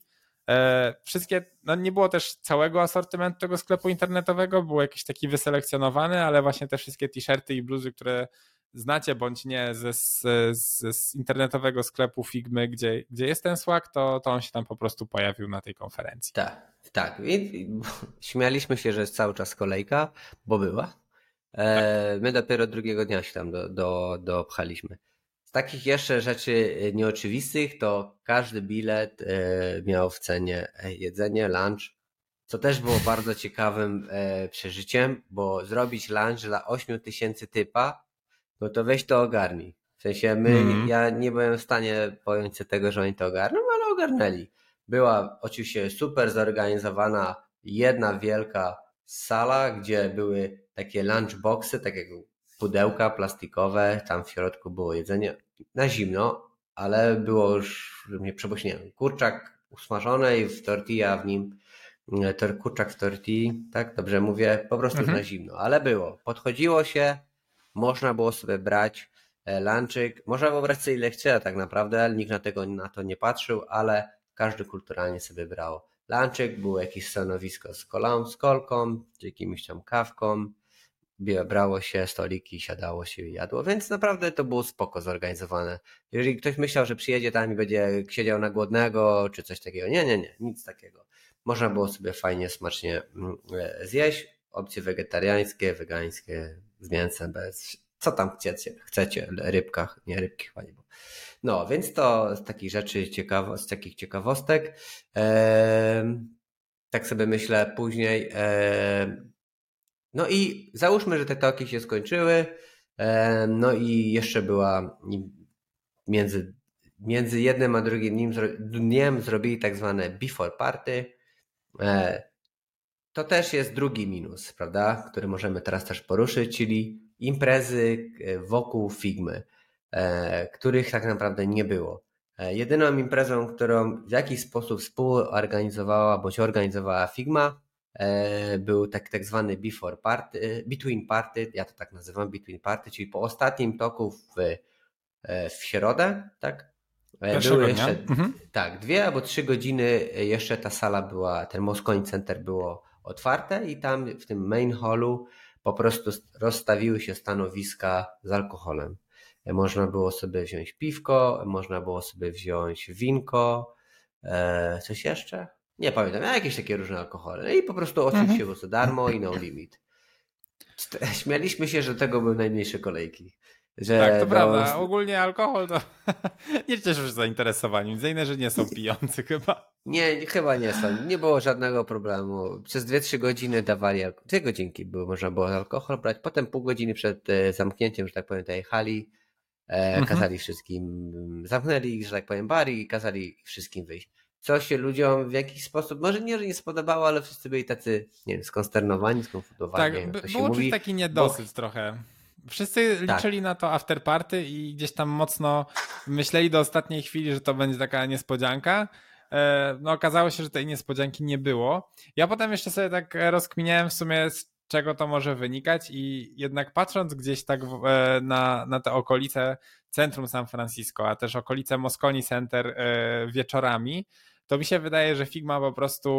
E, wszystkie, no nie było też całego asortymentu tego sklepu internetowego, był jakiś taki wyselekcjonowany, ale właśnie te wszystkie t-shirty i bluzy, które znacie bądź nie ze, z, z internetowego sklepu Figmy, gdzie, gdzie jest ten Slack, to, to on się tam po prostu pojawił na tej konferencji. Tak, tak. I, śmialiśmy się, że jest cały czas kolejka, bo była. E, tak. My dopiero drugiego dnia się tam do, do, dopchaliśmy. Z takich jeszcze rzeczy nieoczywistych, to każdy bilet e, miał w cenie e, jedzenie, lunch, co też było bardzo ciekawym e, przeżyciem, bo zrobić lunch dla 8 tysięcy typa no to weź to ogarnij. W sensie my, mm. ja nie byłem w stanie pojąć się tego, że oni to ogarną, ale ogarnęli. Była oczywiście super zorganizowana jedna wielka sala, gdzie były takie lunchboxy, takie pudełka plastikowe, tam w środku było jedzenie na zimno, ale było już mnie przebośniałem. Kurczak usmażony i w tortilla w nim, kurczak w tortilli, tak dobrze mówię, po prostu mhm. na zimno, ale było. Podchodziło się, można było sobie brać e, lunchik, można było brać sobie ile chciał tak naprawdę, nikt na, tego, na to nie patrzył, ale każdy kulturalnie sobie brał lunchik, było jakieś stanowisko z kolą, z kolką, czy jakimś tam kawką, brało się stoliki, siadało się i jadło, więc naprawdę to było spoko zorganizowane. Jeżeli ktoś myślał, że przyjedzie tam i będzie siedział na głodnego, czy coś takiego, nie, nie, nie, nic takiego. Można było sobie fajnie, smacznie mm, e, zjeść, opcje wegetariańskie, wegańskie, z mięsem, bez, co tam chcecie, chcecie, rybkach, nie rybki chyba nie było. No, więc to z takich rzeczy, ciekawo, z takich ciekawostek. E, tak sobie myślę później. E, no i załóżmy, że te toki się skończyły. No i jeszcze była między, między jednym a drugim dniem, dniem zrobili tak zwane before party. E, to też jest drugi minus, prawda, który możemy teraz też poruszyć, czyli imprezy e, wokół Figmy, e, których tak naprawdę nie było. Jedyną imprezą, którą w jakiś sposób współorganizowała bądź organizowała Figma, był tak, tak zwany before party, between party, ja to tak nazywam, between party, czyli po ostatnim toku w, w środę, tak? Były jeszcze, mhm. tak, dwie albo trzy godziny jeszcze ta sala była, ten Moscone Center było otwarte i tam w tym main hallu po prostu rozstawiły się stanowiska z alkoholem. Można było sobie wziąć piwko, można było sobie wziąć winko, e, coś jeszcze? Nie pamiętam, jakieś takie różne alkohole. No I po prostu oczywiście mhm. było to darmo i no limit. Śmialiśmy się, że tego były najmniejsze kolejki. Że tak, to do... prawda. Ogólnie alkohol to nie cieszysz się zainteresowaniem. Widzę, że nie są pijący chyba. Nie, chyba nie są. Nie było żadnego problemu. Przez 2-3 godziny dawali, dwie godzinki było, można było alkohol brać. Potem pół godziny przed e, zamknięciem, że tak powiem, tej hali, e, mhm. kazali wszystkim, zamknęli, że tak powiem, bari i kazali wszystkim wyjść. Co się ludziom w jakiś sposób, może nie, że nie spodobało, ale wszyscy byli tacy, nie wiem, skonsternowani, skonfundowani. Tak, było mówi, taki niedosyt bo... trochę. Wszyscy tak. liczyli na to afterparty i gdzieś tam mocno myśleli do ostatniej chwili, że to będzie taka niespodzianka. E, no okazało się, że tej niespodzianki nie było. Ja potem jeszcze sobie tak rozkminiałem w sumie z czego to może wynikać i jednak patrząc gdzieś tak e, na, na te okolice centrum San Francisco, a też okolice Moscone Center e, wieczorami, to mi się wydaje, że Figma po prostu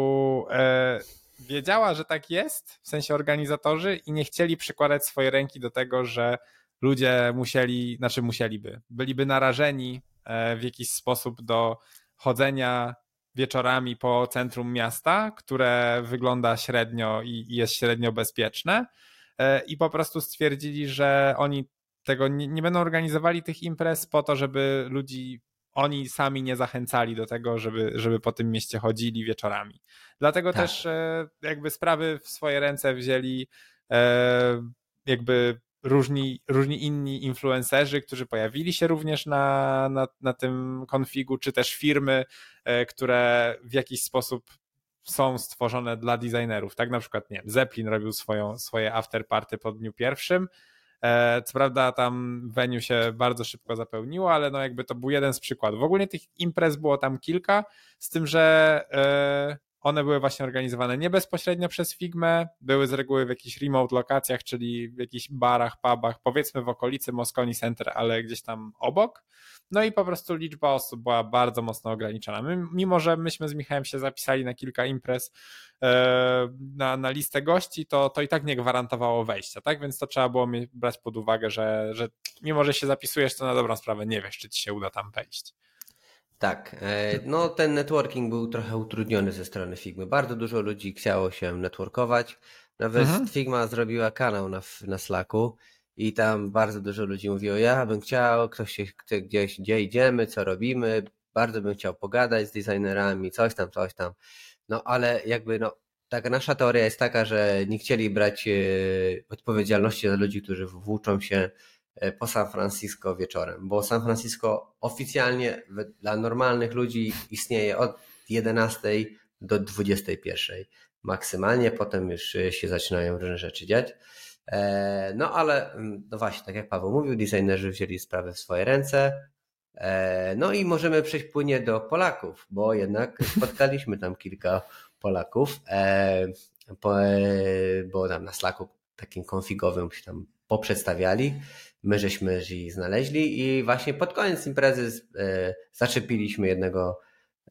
wiedziała, że tak jest, w sensie organizatorzy, i nie chcieli przykładać swojej ręki do tego, że ludzie musieli, znaczy musieliby, byliby narażeni e, w jakiś sposób do chodzenia wieczorami po centrum miasta, które wygląda średnio i jest średnio bezpieczne. E, I po prostu stwierdzili, że oni tego nie, nie będą organizowali tych imprez po to, żeby ludzi oni sami nie zachęcali do tego, żeby, żeby po tym mieście chodzili wieczorami. Dlatego tak. też e, jakby sprawy w swoje ręce wzięli e, jakby różni, różni inni influencerzy, którzy pojawili się również na, na, na tym konfigu, czy też firmy, e, które w jakiś sposób są stworzone dla designerów. Tak na przykład, nie wiem, Zeppelin robił swoją, swoje afterparty po dniu pierwszym. E, co prawda tam venue się bardzo szybko zapełniło, ale no jakby to był jeden z przykładów. Ogólnie tych imprez było tam kilka, z tym, że e, one były właśnie organizowane nie bezpośrednio przez Figmę, były z reguły w jakichś remote lokacjach, czyli w jakichś barach, pubach, powiedzmy w okolicy Moscone Center, ale gdzieś tam obok. No i po prostu liczba osób była bardzo mocno ograniczona. My, mimo, że myśmy z Michałem się zapisali na kilka imprez e, na, na listę gości, to, to i tak nie gwarantowało wejścia, tak? Więc to trzeba było brać pod uwagę, że, że mimo, że się zapisujesz, to na dobrą sprawę nie wiesz, czy ci się uda tam wejść. Tak, e, no ten networking był trochę utrudniony ze strony Figmy. Bardzo dużo ludzi chciało się networkować. Nawet mhm. Figma zrobiła kanał na, na Slacku i tam bardzo dużo ludzi mówiło, ja bym chciał, ktoś się gdzieś, gdzie idziemy, co robimy, bardzo bym chciał pogadać z designerami, coś tam, coś tam. No ale jakby no, taka nasza teoria jest taka, że nie chcieli brać e, odpowiedzialności za ludzi, którzy włóczą się E, po San Francisco wieczorem, bo San Francisco oficjalnie dla normalnych ludzi istnieje od 11 do 21 maksymalnie, potem już się zaczynają różne rzeczy dziać. E, no ale, mm, no właśnie, tak jak Paweł mówił, designerzy wzięli sprawę w swoje ręce. E, no i możemy przejść płynie do Polaków, bo jednak spotkaliśmy tam kilka Polaków, bo tam na Slacku takim konfigowym się tam poprzedstawiali my żeśmy ich znaleźli i właśnie pod koniec imprezy e, zaczepiliśmy jednego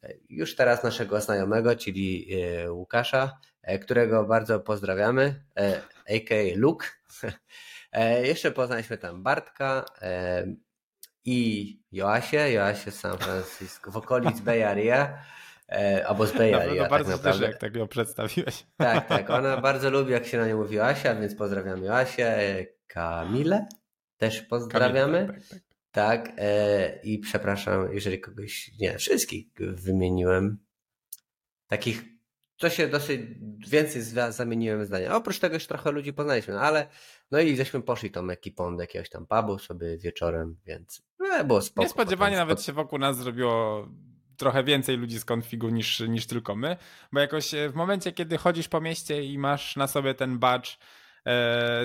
e, już teraz naszego znajomego, czyli e, Łukasza, którego bardzo pozdrawiamy, a.k.a. Luke. Jeszcze poznaliśmy tam Bartka i Joasię, Joasię z San Francisco, w okolic Bay Area. Albo z Bay Area. No, no bardzo tak też, jak tak ją przedstawiłeś. Tak, tak. Ona bardzo lubi, jak się na nią mówi Joasia, więc pozdrawiam Joasię. Kamilę? też pozdrawiamy. tak, tak, tak. tak e, i przepraszam, jeżeli kogoś, nie, wszystkich wymieniłem. Takich, to się dosyć więcej zamieniłem zdania. Oprócz tego jeszcze trochę ludzi poznaliśmy, no ale no i żeśmy poszli tą ekipą do jakiegoś tam pubu sobie wieczorem, więc no, było spoko. Niespodziewanie potem, nawet się wokół nas zrobiło trochę więcej ludzi z konfigu niż, niż tylko my, bo jakoś e, w momencie, kiedy chodzisz po mieście i masz na sobie ten badge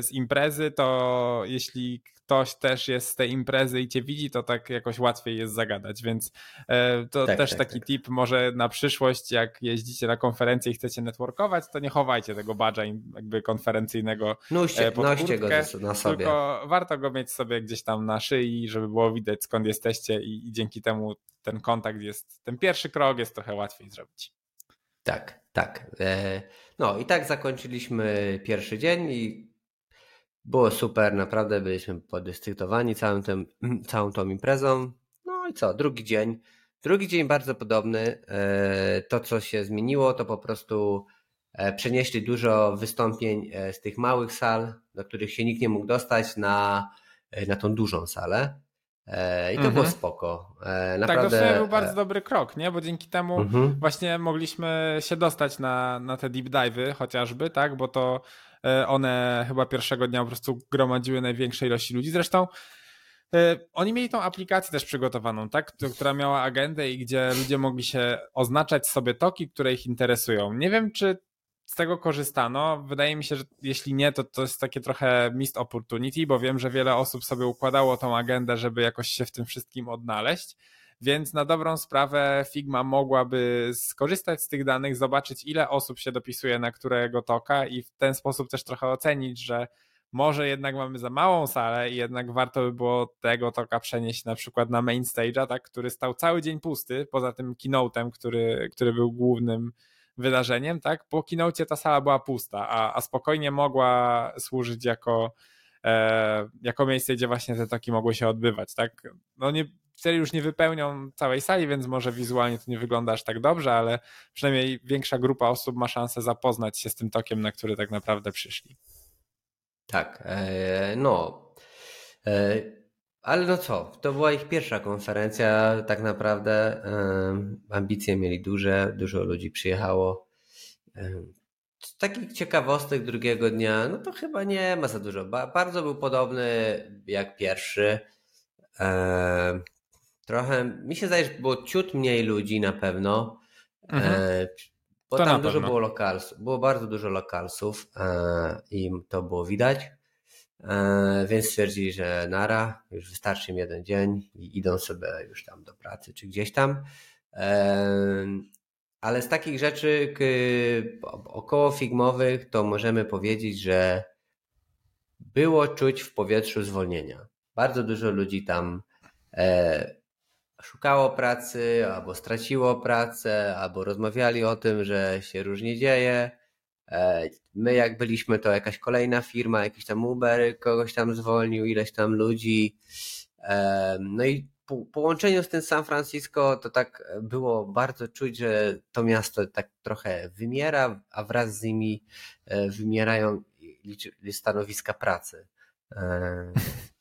z imprezy, to jeśli ktoś też jest z tej imprezy i cię widzi, to tak jakoś łatwiej jest zagadać, więc e, to tak, też tak, taki tak. tip może na przyszłość, jak jeździcie na konferencję i chcecie networkować, to nie chowajcie tego badża jakby konferencyjnego noście, pod noście go na sobie. Tylko warto go mieć sobie gdzieś tam na szyi, żeby było widać skąd jesteście i, i dzięki temu ten kontakt jest, ten pierwszy krok jest trochę łatwiej zrobić. Tak, tak. E, no i tak zakończyliśmy pierwszy dzień i było super, naprawdę byliśmy podekscytowani całym tym, całą tą imprezą. No i co, drugi dzień. Drugi dzień bardzo podobny. E, to, co się zmieniło, to po prostu e, przenieśli dużo wystąpień z tych małych sal, do których się nikt nie mógł dostać, na, na tą dużą salę. I to mhm. było spoko. Naprawdę... Tak, to był bardzo dobry krok, nie? Bo dzięki temu mhm. właśnie mogliśmy się dostać na, na te deep dive'y chociażby, tak? Bo to E, one chyba pierwszego dnia po prostu gromadziły największe ilości ludzi. Zresztą e, oni mieli tą aplikację też przygotowaną, tak? która miała agendę i gdzie ludzie mogli się oznaczać sobie toki, które ich interesują. Nie wiem, czy z tego korzystano. Wydaje mi się, że jeśli nie, to to jest takie trochę missed opportunity, bo wiem, że wiele osób sobie układało tą agendę, żeby jakoś się w tym wszystkim odnaleźć. Więc na dobrą sprawę Figma mogłaby skorzystać z tych danych, zobaczyć ile osób się dopisuje na którego toka i w ten sposób też trochę ocenić, że może jednak mamy za małą salę i jednak warto by było tego toka przenieść na przykład na main stage'a, tak, który stał cały dzień pusty, poza tym keynote'em, który, który był głównym wydarzeniem, tak? Po keynote ta sala była pusta, a, a spokojnie mogła służyć jako, e, jako miejsce, gdzie właśnie te toki mogły się odbywać, tak? No nie, wtedy już nie wypełnią całej sali, więc może wizualnie to nie wygląda aż tak dobrze, ale przynajmniej większa grupa osób ma szansę zapoznać się z tym tokiem, na który tak naprawdę przyszli. Tak, e, no. E, ale no co, to była ich pierwsza konferencja, tak naprawdę. Ambicje mieli duże, dużo ludzi przyjechało. Z takich ciekawostek drugiego dnia, no to chyba nie ma za dużo. Bardzo był podobny jak pierwszy. Trochę, mi się zdaje, że było ciut mniej ludzi na pewno. Mhm. Bo to tam dużo było lokalsów, było bardzo dużo lokalsów i to było widać. E, więc stwierdzili, że nara, już wystarczy im jeden dzień i idą sobie już tam do pracy czy gdzieś tam. E, ale z takich rzeczy około figmowych to możemy powiedzieć, że było czuć w powietrzu zwolnienia. Bardzo dużo ludzi tam e, szukało pracy, albo straciło pracę, albo rozmawiali o tym, że się różnie dzieje. E, my jak byliśmy, to jakaś kolejna firma, jakiś tam Uber kogoś tam zwolnił, ileś tam ludzi. E, no i po połączeniu z tym San Francisco to tak było bardzo czuć, że to miasto tak trochę wymiera, a wraz z nimi e, wymierają stanowiska pracy.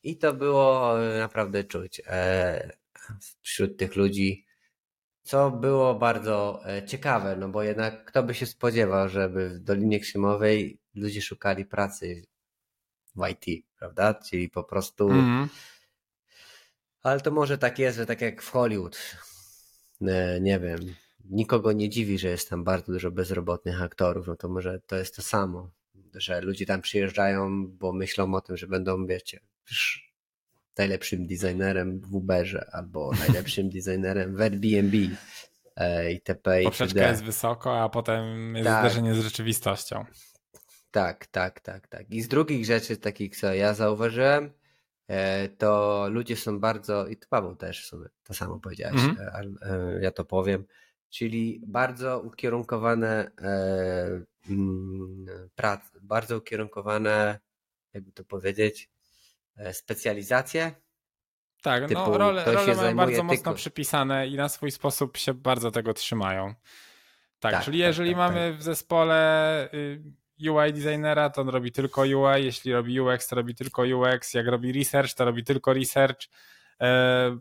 I to było naprawdę czuć wśród tych ludzi co było bardzo e, ciekawe, no bo jednak kto by się spodziewał, żeby w Dolinie Krzemowej ludzie szukali pracy w IT, prawda? Czyli po prostu. Mm. Ale to może tak jest, że tak jak w Hollywood. E, nie wiem. Nikogo nie dziwi, że jest tam bardzo dużo bezrobotnych aktorów. No to może to jest to samo, że ludzie tam przyjeżdżają, bo myślą o tym, że będą, wiecie, najlepszym designerem w Uberze albo najlepszym designerem w Airbnb e, itp. Poprzeczka jest wysoko, a potem jest tak. zderzenie z rzeczywistością. Tak, tak, tak, tak. I z drugich rzeczy, takich co ja zauważyłem, e, to ludzie są bardzo, i to Paweł też w sumie to samo powiedziałeś, mm ja to powiem, czyli bardzo ukierunkowane mm, prace, bardzo ukierunkowane, jakby to powiedzieć, specjalizacje. Tak, no, typu, no role, role mają bardzo tylko... mocno przypisane i na swój sposób się bardzo tego trzymają. Tak, tak czyli tak, jeżeli tak, mamy tak. w zespole y, UI designera, to on robi tylko UI, jeśli robi UX, to robi tylko UX, jak robi research, to robi tylko research. E,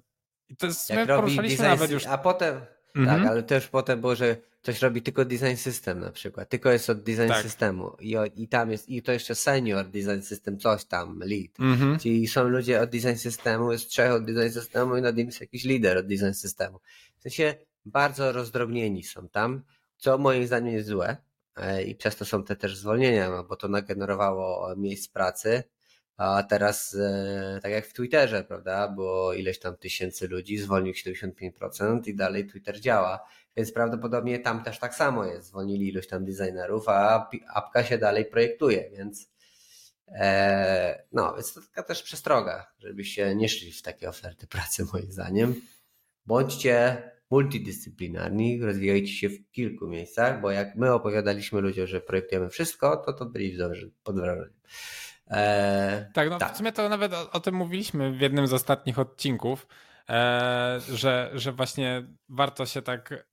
I to jest, my poruszaliśmy design, nawet już... A potem, mhm. tak, ale też potem było, że ktoś robi tylko design system na przykład, tylko jest od design tak. systemu I, i tam jest, i to jeszcze senior design system, coś tam, lead. Mhm. Czyli są ludzie od design systemu, jest trzech od design systemu i nad nim jest jakiś lider od design systemu. W sensie bardzo rozdrobnieni są tam, co moim zdaniem jest złe e, i przez to są te też zwolnienia, no, bo to nagenerowało miejsc pracy, a teraz, e, tak jak w Twitterze, prawda, było ileś tam tysięcy ludzi, zwolnił 75% i dalej Twitter działa. Więc prawdopodobnie tam też tak samo jest. Zwolnili ilość tam designerów, a apka się dalej projektuje, więc e, no, więc to taka też przestroga, żebyście nie szli w takie oferty pracy moim zdaniem. Bądźcie multidyscyplinarni, rozwijajcie się w kilku miejscach, bo jak my opowiadaliśmy ludziom, że projektujemy wszystko, to to byli dobrze pod wrażeniem. Eee, tak, no tak. w sumie to nawet o, o, tym mówiliśmy w jednym z ostatnich odcinków, e, że, że właśnie warto się tak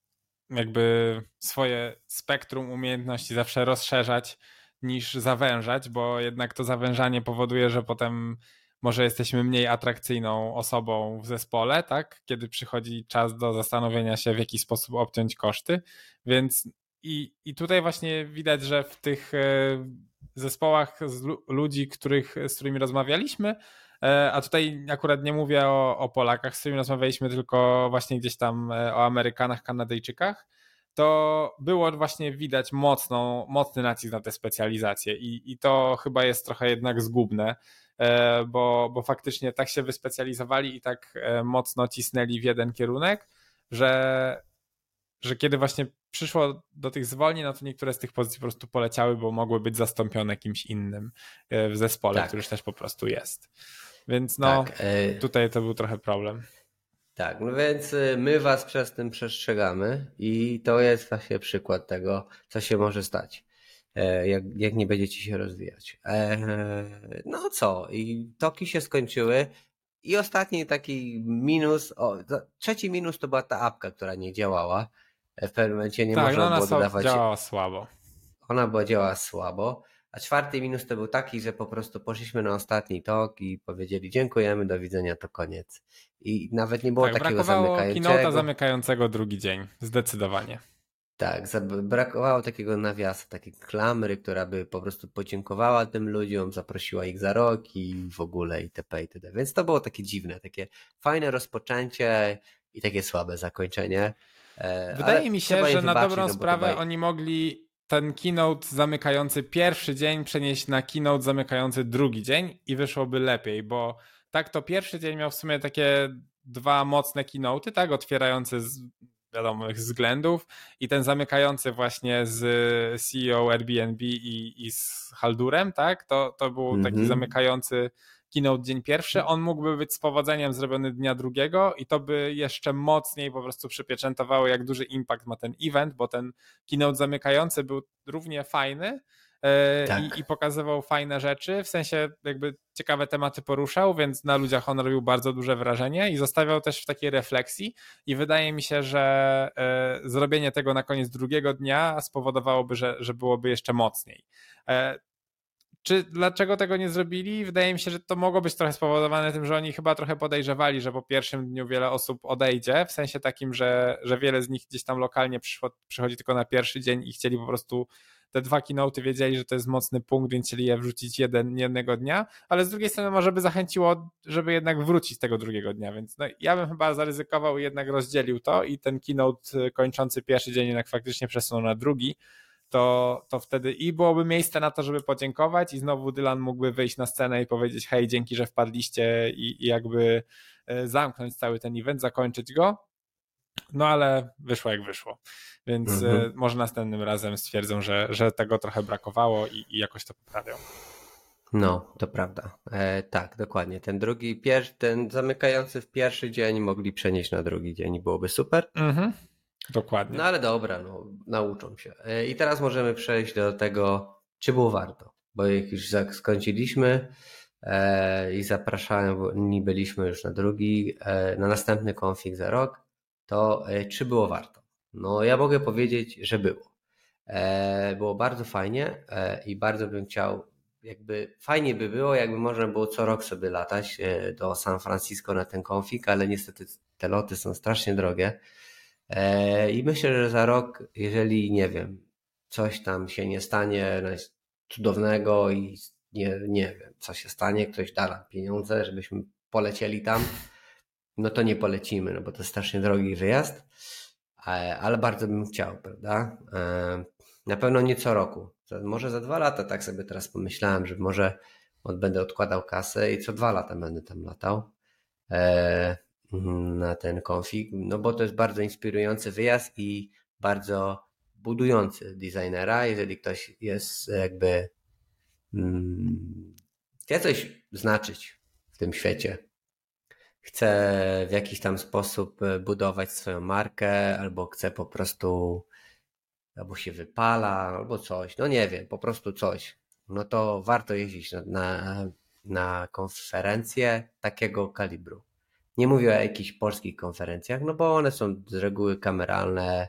jakby swoje spektrum umiejętności zawsze rozszerzać niż zawężać, bo jednak to zawężanie powoduje, że potem może jesteśmy mniej atrakcyjną osobą w zespole, tak? Kiedy przychodzi czas do zastanowienia się, w jaki sposób obciąć koszty. Więc i, i tutaj właśnie widać, że w tych zespołach ludzi, których, z którymi rozmawialiśmy, e, a tutaj akurat nie mówię o, o Polakach, z którymi rozmawialiśmy, tylko właśnie gdzieś tam e, o Amerykanach, Kanadyjczykach, to było właśnie widać mocną, mocny nacisk na te specjalizacje i, i to chyba jest trochę jednak zgubne, e, bo, bo faktycznie tak się wyspecjalizowali i tak mocno cisnęli w jeden kierunek, że, że kiedy właśnie przyszło do tych zwolnień, no to niektóre z tych pozycji po prostu poleciały, bo mogły być zastąpione kimś innym e, w zespole, tak. który już też po prostu jest. Więc no, tak. E, tutaj to był trochę problem. Tak, no więc e, my was przez tym przestrzegamy i to jest właśnie przykład tego, co się może stać, jak, jak nie będziecie się rozwijać. No co, i toki się skończyły i ostatni taki minus, o, trzeci minus to była ta apka, która nie działała w pewnym momencie nie tak, można no było dodawać. działała słabo. Ona była działała słabo. A czwarty minus to był taki, że po prostu poszliśmy na ostatni tok i powiedzieli dziękujemy, do widzenia, to koniec. I nawet nie było tak, takiego zamykającego. Brakowało zamykającego drugi dzień, zdecydowanie. Tak, brakowało takiego nawiasu, takiej klamry, która by po prostu podziękowała tym ludziom, zaprosiła ich za rok i w ogóle itp. itd. Więc to było takie dziwne, takie fajne rozpoczęcie i takie słabe zakończenie. E, Wydaje mi się, że na dobrą no sprawę oni mogli ten keynote zamykający pierwszy dzień przenieść na keynote zamykający drugi dzień i wyszłoby lepiej, bo tak to pierwszy dzień miał w sumie takie dwa mocne keynote'y, tak, otwierające z wiadomych względów i ten zamykający właśnie z CEO Airbnb i, i z Haldurem, tak, to, to był taki mm -hmm. zamykający keynote dzień pierwszy, on mógłby być z powodzeniem zrobiony dnia drugiego i to by jeszcze mocniej po prostu przypieczętowało, jak duży impact ma ten event, bo ten keynote zamykający był równie fajny, e, tak. i, i, pokazywał fajne rzeczy, w sensie jakby ciekawe tematy poruszał, więc na ludziach on robił bardzo duże wrażenie i zostawiał też w takiej refleksji i wydaje mi się, że e, zrobienie tego na koniec drugiego dnia spowodowałoby, że, że byłoby jeszcze mocniej. E, czy dlaczego tego nie zrobili? Wydaje mi się, że to mogło być trochę spowodowane tym, że oni chyba trochę podejrzewali, że po pierwszym dniu wiele osób odejdzie, w sensie takim, że, że wiele z nich gdzieś tam lokalnie przyszło, przychodzi tylko na pierwszy dzień i chcieli po prostu te dwa keynote wiedzieli, że to jest mocny punkt, więc chcieli je wrzucić jeden, jednego dnia, ale z drugiej strony może by zachęciło, żeby jednak wrócić tego drugiego dnia, więc no, ja bym chyba zaryzykował i jednak rozdzielił to i ten keynote kończący pierwszy dzień jednak faktycznie przesunął na drugi, to, to wtedy i byłoby miejsce na to, żeby podziękować i znowu Dylan mógłby wyjść na scenę i powiedzieć hej, dzięki, że wpadliście i, i jakby e, zamknąć cały ten event, zakończyć go. No ale wyszło jak wyszło. Więc e, mhm. może następnym razem stwierdzą, że, że tego trochę brakowało i, i jakoś to poprawią. No, to prawda. E, tak, dokładnie. Ten drugi, pier, ten zamykający w pierwszy dzień mogli przenieść na drugi dzień i byłoby super. Mhm. Dokładnie. No ale dobra, no, nauczą się. E, I teraz możemy przejść do tego, czy było warto. Bo jak już skończyliśmy e, i zapraszani byliśmy już na drugi, e, na następny konfig za rok, to e, czy było warto? No ja mogę powiedzieć, że było. E, było bardzo fajnie e, i bardzo bym chciał, jakby fajnie by było, jakby można było co rok sobie latać do San Francisco na ten konfig, ale niestety te loty są strasznie drogie. E, I myślę, że za rok, jeżeli nie wiem, coś tam się nie stanie cudownego i nie, nie wiem, co się stanie, ktoś da nam pieniądze, żebyśmy polecieli tam, no to nie polecimy, no bo to strasznie drogi wyjazd, e, ale bardzo bym chciał, prawda? E, na pewno nie co roku. Może za dwa lata, tak sobie teraz pomyślałem, że może będę odkładał kasę i co dwa lata będę tam latał na ten konfig, no bo to jest bardzo inspirujący wyjazd i bardzo budujący designera, jeżeli ktoś jest jakby mm, chce coś znaczyć w tym świecie, chce w jakiś tam sposób e, budować swoją markę, albo chce po prostu albo się wypala, albo coś, no nie wiem, po prostu coś, no to warto jeździć na, na, na konferencję takiego kalibru. Nie mówię o jakichś polskich konferencjach, no bo one są z reguły kameralne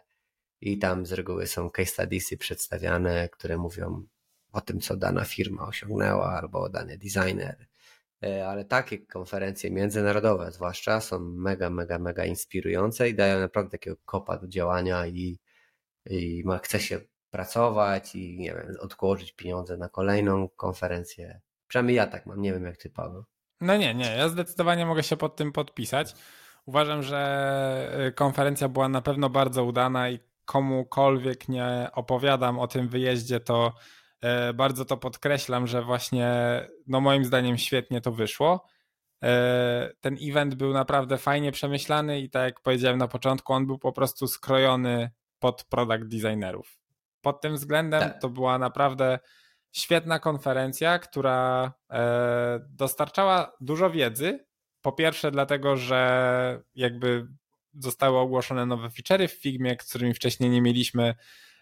i tam z reguły są case studiesy przedstawiane, które mówią o tym, co dana firma osiągnęła albo dany designer. E, ale takie konferencje międzynarodowe, zwłaszcza, są mega, mega, mega inspirujące i dają naprawdę takiego kopa do działania i, i ma, chce się pracować i nie wiem, odłożyć pieniądze na kolejną konferencję. Przynajmniej ja tak mam, nie wiem jak ty, Paweł. No nie, nie, ja zdecydowanie mogę się pod tym podpisać. Uważam, że y, konferencja była na pewno bardzo udana i komukolwiek nie opowiadam o tym wyjeździe, to y, bardzo to podkreślam, że właśnie, no moim zdaniem świetnie to wyszło. Y, ten event był naprawdę fajnie przemyślany i tak jak powiedziałem na początku, on był po prostu skrojony pod product designerów. Pod tym względem tak. to była naprawdę świetna konferencja, która e, dostarczała dużo wiedzy. Po pierwsze, dlatego, że jakby zostały ogłoszone nowe feature'y w Figmie, z którymi wcześniej nie mieliśmy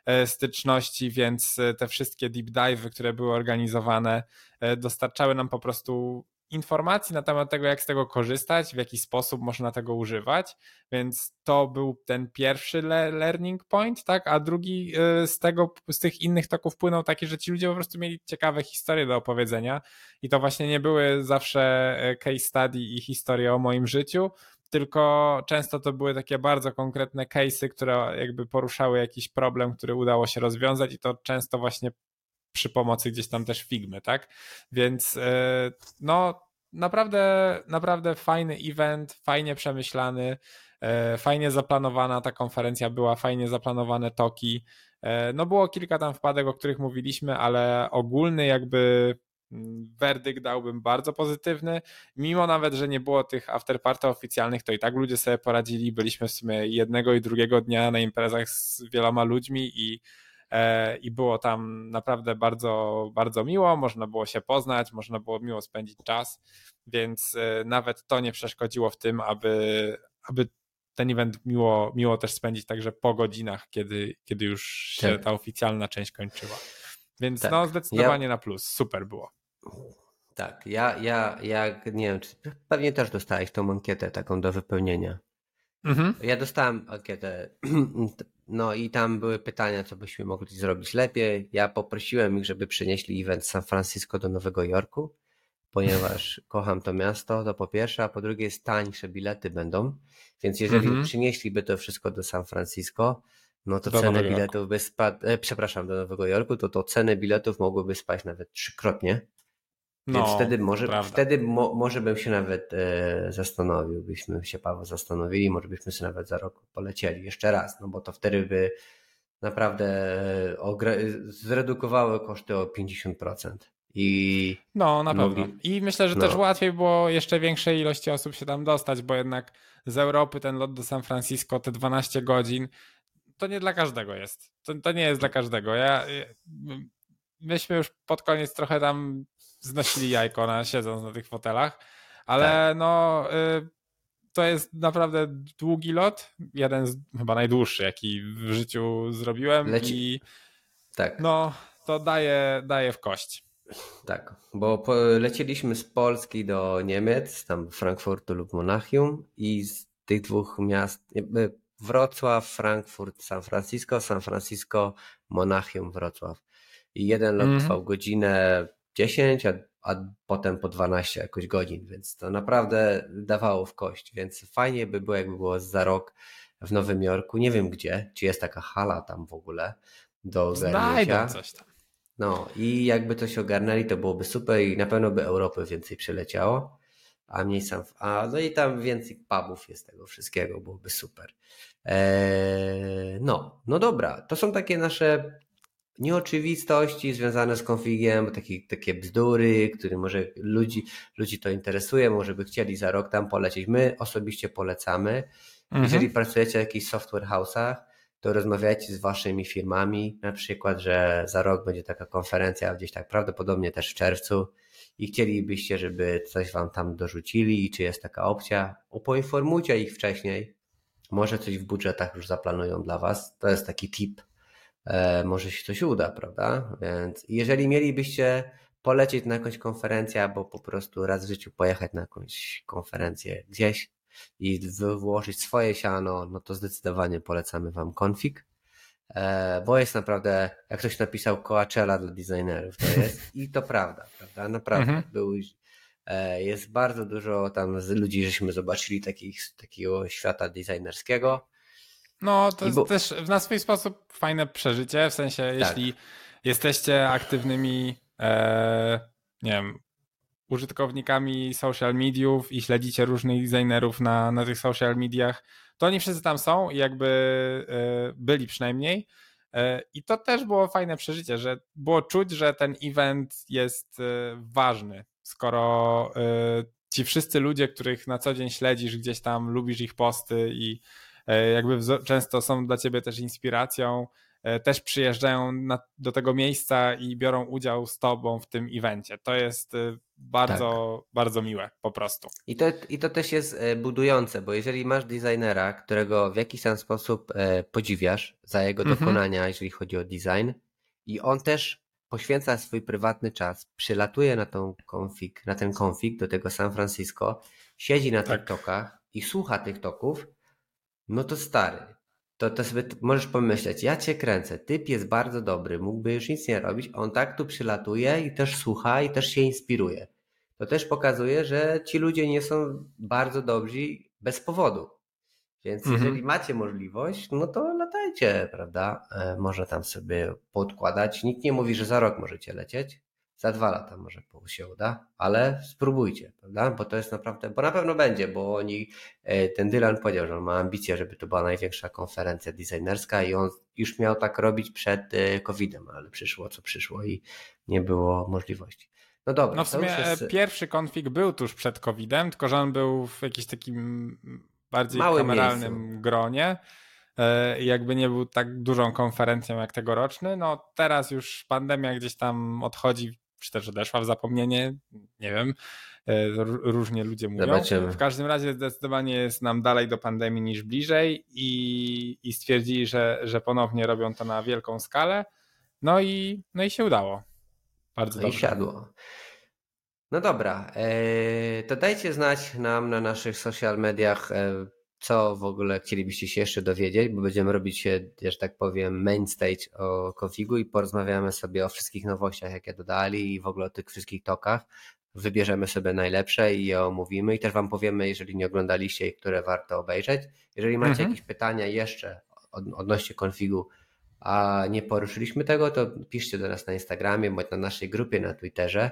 e, styczności, więc te wszystkie deep dive'y, które były organizowane, e, dostarczały nam po prostu informacji na temat tego, jak z tego korzystać, w jaki sposób można tego używać, więc to był ten pierwszy learning point, tak, a drugi y, z tego, z tych innych toków płynął taki, że ci ludzie po prostu mieli ciekawe historie do opowiedzenia i to właśnie nie były zawsze y, case study i historie o moim życiu, tylko często to były takie bardzo konkretne case'y, które jakby poruszały jakiś problem, który udało się rozwiązać i to często właśnie przy pomocy gdzieś tam też Figmy, tak? Więc e, no naprawdę, naprawdę fajny event, fajnie przemyślany, e, fajnie zaplanowana ta konferencja była, fajnie zaplanowane toki. E, no było kilka tam wpadek, o których mówiliśmy, ale ogólny jakby mm, werdykt dałbym bardzo pozytywny. Mimo nawet, że nie było tych afterparty oficjalnych, to i tak ludzie sobie poradzili. Byliśmy w sumie jednego i drugiego dnia na imprezach z wieloma ludźmi i i było tam naprawdę bardzo, bardzo miło, można było się poznać, można było miło spędzić czas, więc e, nawet to nie przeszkodziło w tym, aby, aby ten event miło, miło też spędzić także po godzinach, kiedy, kiedy już się tak. ta oficjalna część kończyła. Więc tak. no zdecydowanie ja... na plus, super było. Tak, ja, ja, ja nie wiem, czy pewnie też dostałeś tą ankietę taką do wypełnienia. Mhm. Ja dostałem ankietę, no i tam były pytania, co byśmy mogli zrobić lepiej. Ja poprosiłem ich, żeby przynieśli event San Francisco do Nowego Jorku, ponieważ kocham to miasto, to po pierwsze, a po drugie jest tańsze bilety będą, więc jeżeli mhm. przynieśliby to wszystko do San Francisco, no to do ceny biletów by spadły, e, przepraszam, do Nowego Jorku, to to ceny biletów mogłyby spaść nawet trzykrotnie. Więc no, wtedy może, wtedy mo, może bym się nawet e, zastanowił, byśmy się Paweł zastanowili, może byśmy sobie nawet za rok polecieli jeszcze raz, no bo to wtedy by naprawdę zredukowały koszty o 50%. I no, na pewno. I myślę, że no. też łatwiej było jeszcze większej ilości osób się tam dostać, bo jednak z Europy ten lot do San Francisco, te 12 godzin, to nie dla każdego jest. To, to nie jest dla każdego. Ja, myśmy już pod koniec trochę tam znosili jajko na, siedząc na tych fotelach, ale tak. no y, to jest naprawdę długi lot, jeden z chyba najdłuższy, jaki w życiu zrobiłem Leci. i tak. no to daje, daje w kość. Tak, bo lecieliśmy z Polski do Niemiec, tam Frankfurtu lub Monachium i z tych dwóch miast Wrocław, Frankfurt, San Francisco, San Francisco, Monachium, Wrocław. I jeden lot mm. trwał godzinę 10, a, a potem po 12 jakoś godzin, więc to naprawdę dawało w kość, więc fajnie by było, jakby było za rok w Nowym Jorku, nie wiem gdzie, czy jest taka hala tam w ogóle do ogarnięcia. coś tam. No i jakby to się ogarnęli, to byłoby super i na pewno by Europy więcej przyleciało, a mniej sam, a no i tam więcej pubów jest tego wszystkiego, byłoby super. Eee, no, no dobra, to są takie nasze nieoczywistości związane z konfigiem, takie, takie bzdury, które może ludzi, ludzi to interesuje, może by chcieli za rok tam polecieć. My osobiście polecamy. Mhm. Jeżeli pracujecie w jakichś software house'ach, to rozmawiajcie z waszymi firmami, na przykład, że za rok będzie taka konferencja gdzieś tak prawdopodobnie też w czerwcu i chcielibyście, żeby coś wam tam dorzucili i czy jest taka opcja, poinformujcie ich wcześniej. Może coś w budżetach już zaplanują dla was. To jest taki tip E, może się coś uda, prawda? Więc jeżeli mielibyście polecieć na jakąś konferencję, albo po prostu raz w życiu pojechać na jakąś konferencję gdzieś i włożyć swoje siano, no to zdecydowanie polecamy Wam Config, e, bo jest naprawdę, jak ktoś napisał Coachella dla designerów, to jest i to prawda, prawda? Naprawdę. Mhm. Był, e, jest bardzo dużo tam z ludzi, żeśmy zobaczyli takich, takiego świata designerskiego, no, to jest bo... też na swój sposób fajne przeżycie, w sensie tak. jeśli jesteście aktywnymi, e, nie wiem, użytkownikami social mediów i śledzicie różnych designerów na, na tych social mediach, to oni wszyscy tam są i jakby e, byli przynajmniej. E, I to też było fajne przeżycie, że było czuć, że ten event jest e, ważny, skoro e, ci wszyscy ludzie, których na co dzień śledzisz, gdzieś tam lubisz ich posty i jakby często są dla ciebie też inspiracją, e, też przyjeżdżają na, do tego miejsca i biorą udział z tobą w tym evencie. To jest e, bardzo, tak. bardzo miłe po prostu. I to, I to też jest budujące, bo jeżeli masz designera, którego w jakiś tam sposób podziwiasz za jego mhm. dokonania, jeżeli chodzi o design, i on też poświęca swój prywatny czas, przylatuje na tą konfig, na ten konfig do tego San Francisco, siedzi na tak. TikTokach i słucha TikToków, no to stary, to, to sobie możesz pomyśleć, ja cię kręcę, typ jest bardzo dobry, mógłby już nic nie robić, on tak tu przylatuje i też słucha i też się inspiruje. To też pokazuje, że ci ludzie nie są bardzo dobrzy bez powodu. Więc mhm. jeżeli macie możliwość, no to latajcie, prawda? E, może tam sobie podkładać. Nikt nie mówi, że za rok możecie lecieć, za dwa lata może się uda, ale spróbujcie, prawda? Bo to jest naprawdę, bo na pewno będzie, bo oni, e, ten Dylan powiedział, że on ma ambicje, żeby to była największa konferencja designerska i on już miał tak robić przed e, COVID-em, ale przyszło co przyszło i nie było możliwości. No dobra. No w sumie jest... pierwszy konfig był tuż przed COVID-em, tylko że on był w jakimś takim bardziej Małym kameralnym miejscu. gronie. E, jakby nie był tak dużą konferencją jak tegoroczny. No teraz już pandemia gdzieś tam odchodzi, czy też odeszła w zapomnienie, nie wiem. E, różnie ludzie mówią. Zobaczymy. W każdym razie zdecydowanie jest nam dalej do pandemii niż bliżej i, i stwierdzili, że, że ponownie robią to na wielką skalę. No i, no i się udało. Bardzo no dobrze. I siadło. No dobra, e, to dajcie znać nam na naszych social mediach, e, co w ogóle chcielibyście się jeszcze dowiedzieć, bo będziemy robić, że tak powiem, main stage o konfigu i porozmawiamy sobie o wszystkich nowościach, jakie dodali i w ogóle o tych wszystkich tokach. Wybierzemy sobie najlepsze i je omówimy i też Wam powiemy, jeżeli nie oglądaliście i które warto obejrzeć. Jeżeli macie mhm. jakieś pytania jeszcze odnośnie konfigu, a nie poruszyliśmy tego, to piszcie do nas na Instagramie bądź na naszej grupie na Twitterze.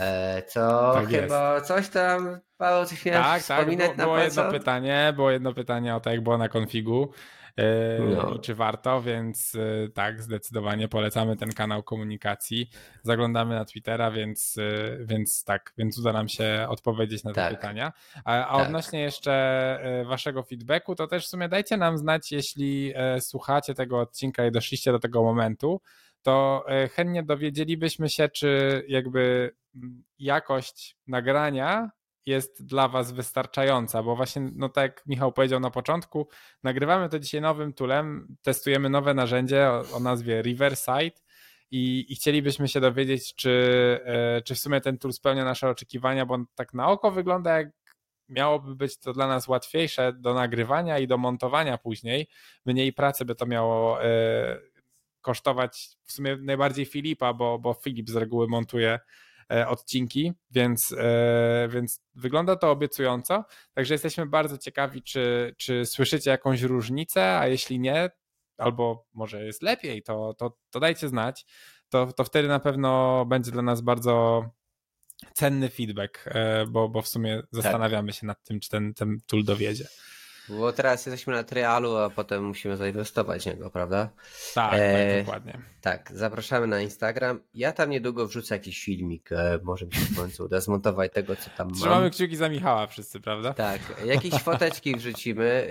E, co tak chyba jest. coś tam, Paweł, coś miałeś tak, tak wspominać tak, było, było jedno pytanie, było jedno pytanie o to, jak było na konfigu e, no. i czy warto, więc e, tak, zdecydowanie polecamy ten kanał komunikacji. Zaglądamy na Twittera, więc, więc tak, więc uda nam się odpowiedzieć na te tak. pytania. A, a tak. odnośnie jeszcze waszego feedbacku, to też w sumie dajcie nam znać, jeśli słuchacie tego odcinka i doszliście do tego momentu, to e, chętnie dowiedzielibyśmy się, czy jakby mm, jakość nagrania jest dla Was wystarczająca, bo właśnie, no tak jak Michał powiedział na początku, nagrywamy to dzisiaj nowym toolem, testujemy nowe narzędzie o, o nazwie Riverside i, i, chcielibyśmy się dowiedzieć, czy, e, czy w sumie ten tool spełnia nasze oczekiwania, bo tak na oko wygląda jak miałoby być to dla nas łatwiejsze do nagrywania i do montowania później. Mniej pracy by to miało e, kosztować w sumie najbardziej Filipa, bo, bo Filip z reguły montuje e, odcinki, więc, e, więc wygląda to obiecująco. Także jesteśmy bardzo ciekawi, czy, czy słyszycie jakąś różnicę, a jeśli nie, albo może jest lepiej, to, to, to dajcie znać. To, to wtedy na pewno będzie dla nas bardzo cenny feedback, e, bo, bo w sumie zastanawiamy się nad tym, czy ten, ten tool dowiedzie. Bo teraz jesteśmy na trialu, a potem musimy zainwestować w niego, prawda? Tak, e, tak, dokładnie. Tak, zapraszamy na Instagram. Ja tam niedługo wrzucę jakiś filmik, e, może mi się w końcu uda zmontować tego, co tam Trzymamy mam. Kciuki za Michała wszyscy, prawda? Tak, jakieś foteczki wrzucimy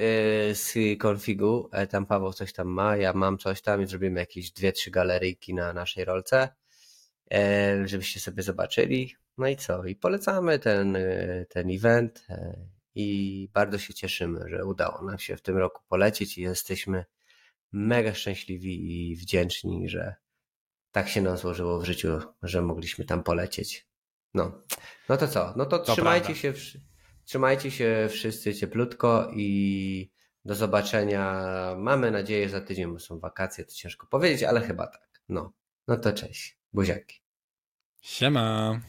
e, z konfigu, e, tam Paweł coś tam ma, ja mam coś tam i zrobimy jakieś dwie, trzy galeryjki na naszej rolce, e, żebyście sobie zobaczyli. No i co? I polecamy ten, e, ten event i bardzo się cieszymy, że udało nam się w tym roku polecieć i jesteśmy mega szczęśliwi i wdzięczni, że tak się nam złożyło w życiu, że mogliśmy tam polecieć. No, no to co? No to, to trzymajcie się, trzymajcie się wszyscy cieplutko i do zobaczenia. Mamy nadzieję za tydzień, bo są wakacje, to ciężko powiedzieć, ale chyba tak. No, no to cześć. Buziaki. Siema.